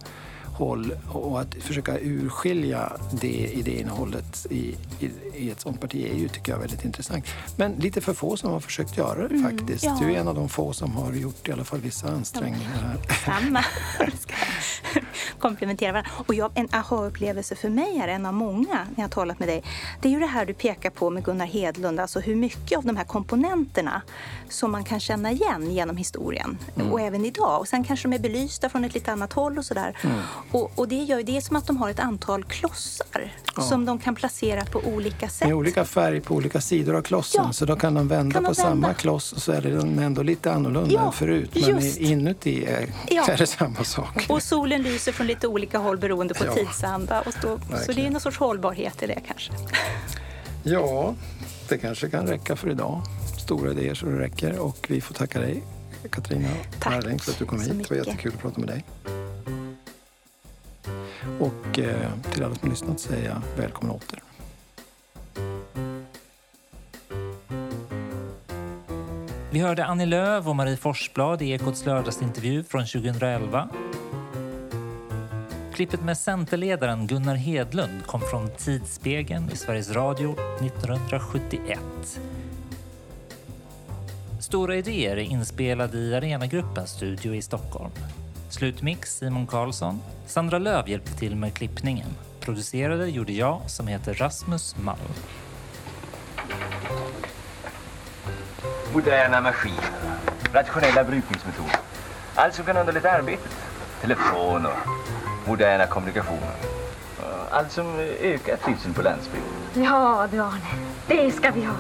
håll och att försöka urskilja det idéinnehållet i, i, i ett sånt parti är ju, tycker jag, väldigt intressant. Men lite för få som har försökt göra det mm, faktiskt. Ja. Du är en av de få som har gjort i alla fall vissa ansträngningar. Samma. komplementera varandra. Och jag, en aha-upplevelse för mig är en av många när jag har talat med dig. Det är ju det här du pekar på med Gunnar Hedlund, alltså hur mycket av de här komponenterna som man kan känna igen genom historien mm. och även idag. Och sen kanske de är belysta från ett lite annat håll och sådär. Mm. Och, och, det gör det som att de har ett antal klossar ja. som de kan placera på olika sätt. Med olika färg på olika sidor av klossen. Ja. Så då kan de vända kan på vända? samma kloss och så är den ändå lite annorlunda ja, än förut. Men just. inuti är, ja. är det samma sak. Och solen lyser från lite olika håll beroende på ja. tidsanda. Och då, så det är någon sorts hållbarhet i det kanske. Ja, det kanske kan räcka för idag. Stora idéer så det räcker. Och vi får tacka dig, Katarina Marling, för att du kom hit. Det var jättekul att prata med dig. Och eh, till alla som lyssnat säger jag välkomna åter. Vi hörde Annie Lööf och Marie Forsblad i Ekots lördagsintervju från 2011. Klippet med Centerledaren Gunnar Hedlund kom från Tidsspegeln i Sveriges Radio 1971. Stora idéer är inspelad i Arenagruppens studio i Stockholm. Slutmix Simon Karlsson. Sandra Löv hjälpte till med klippningen. Producerade gjorde jag som heter Rasmus Malm. Moderna maskiner, rationella brukningsmetoder. Allt som kan underlätta arbetet. Telefon och moderna kommunikationer. Allt som ökar trivseln på landsbygden. Ja du Arne, det ska vi ha.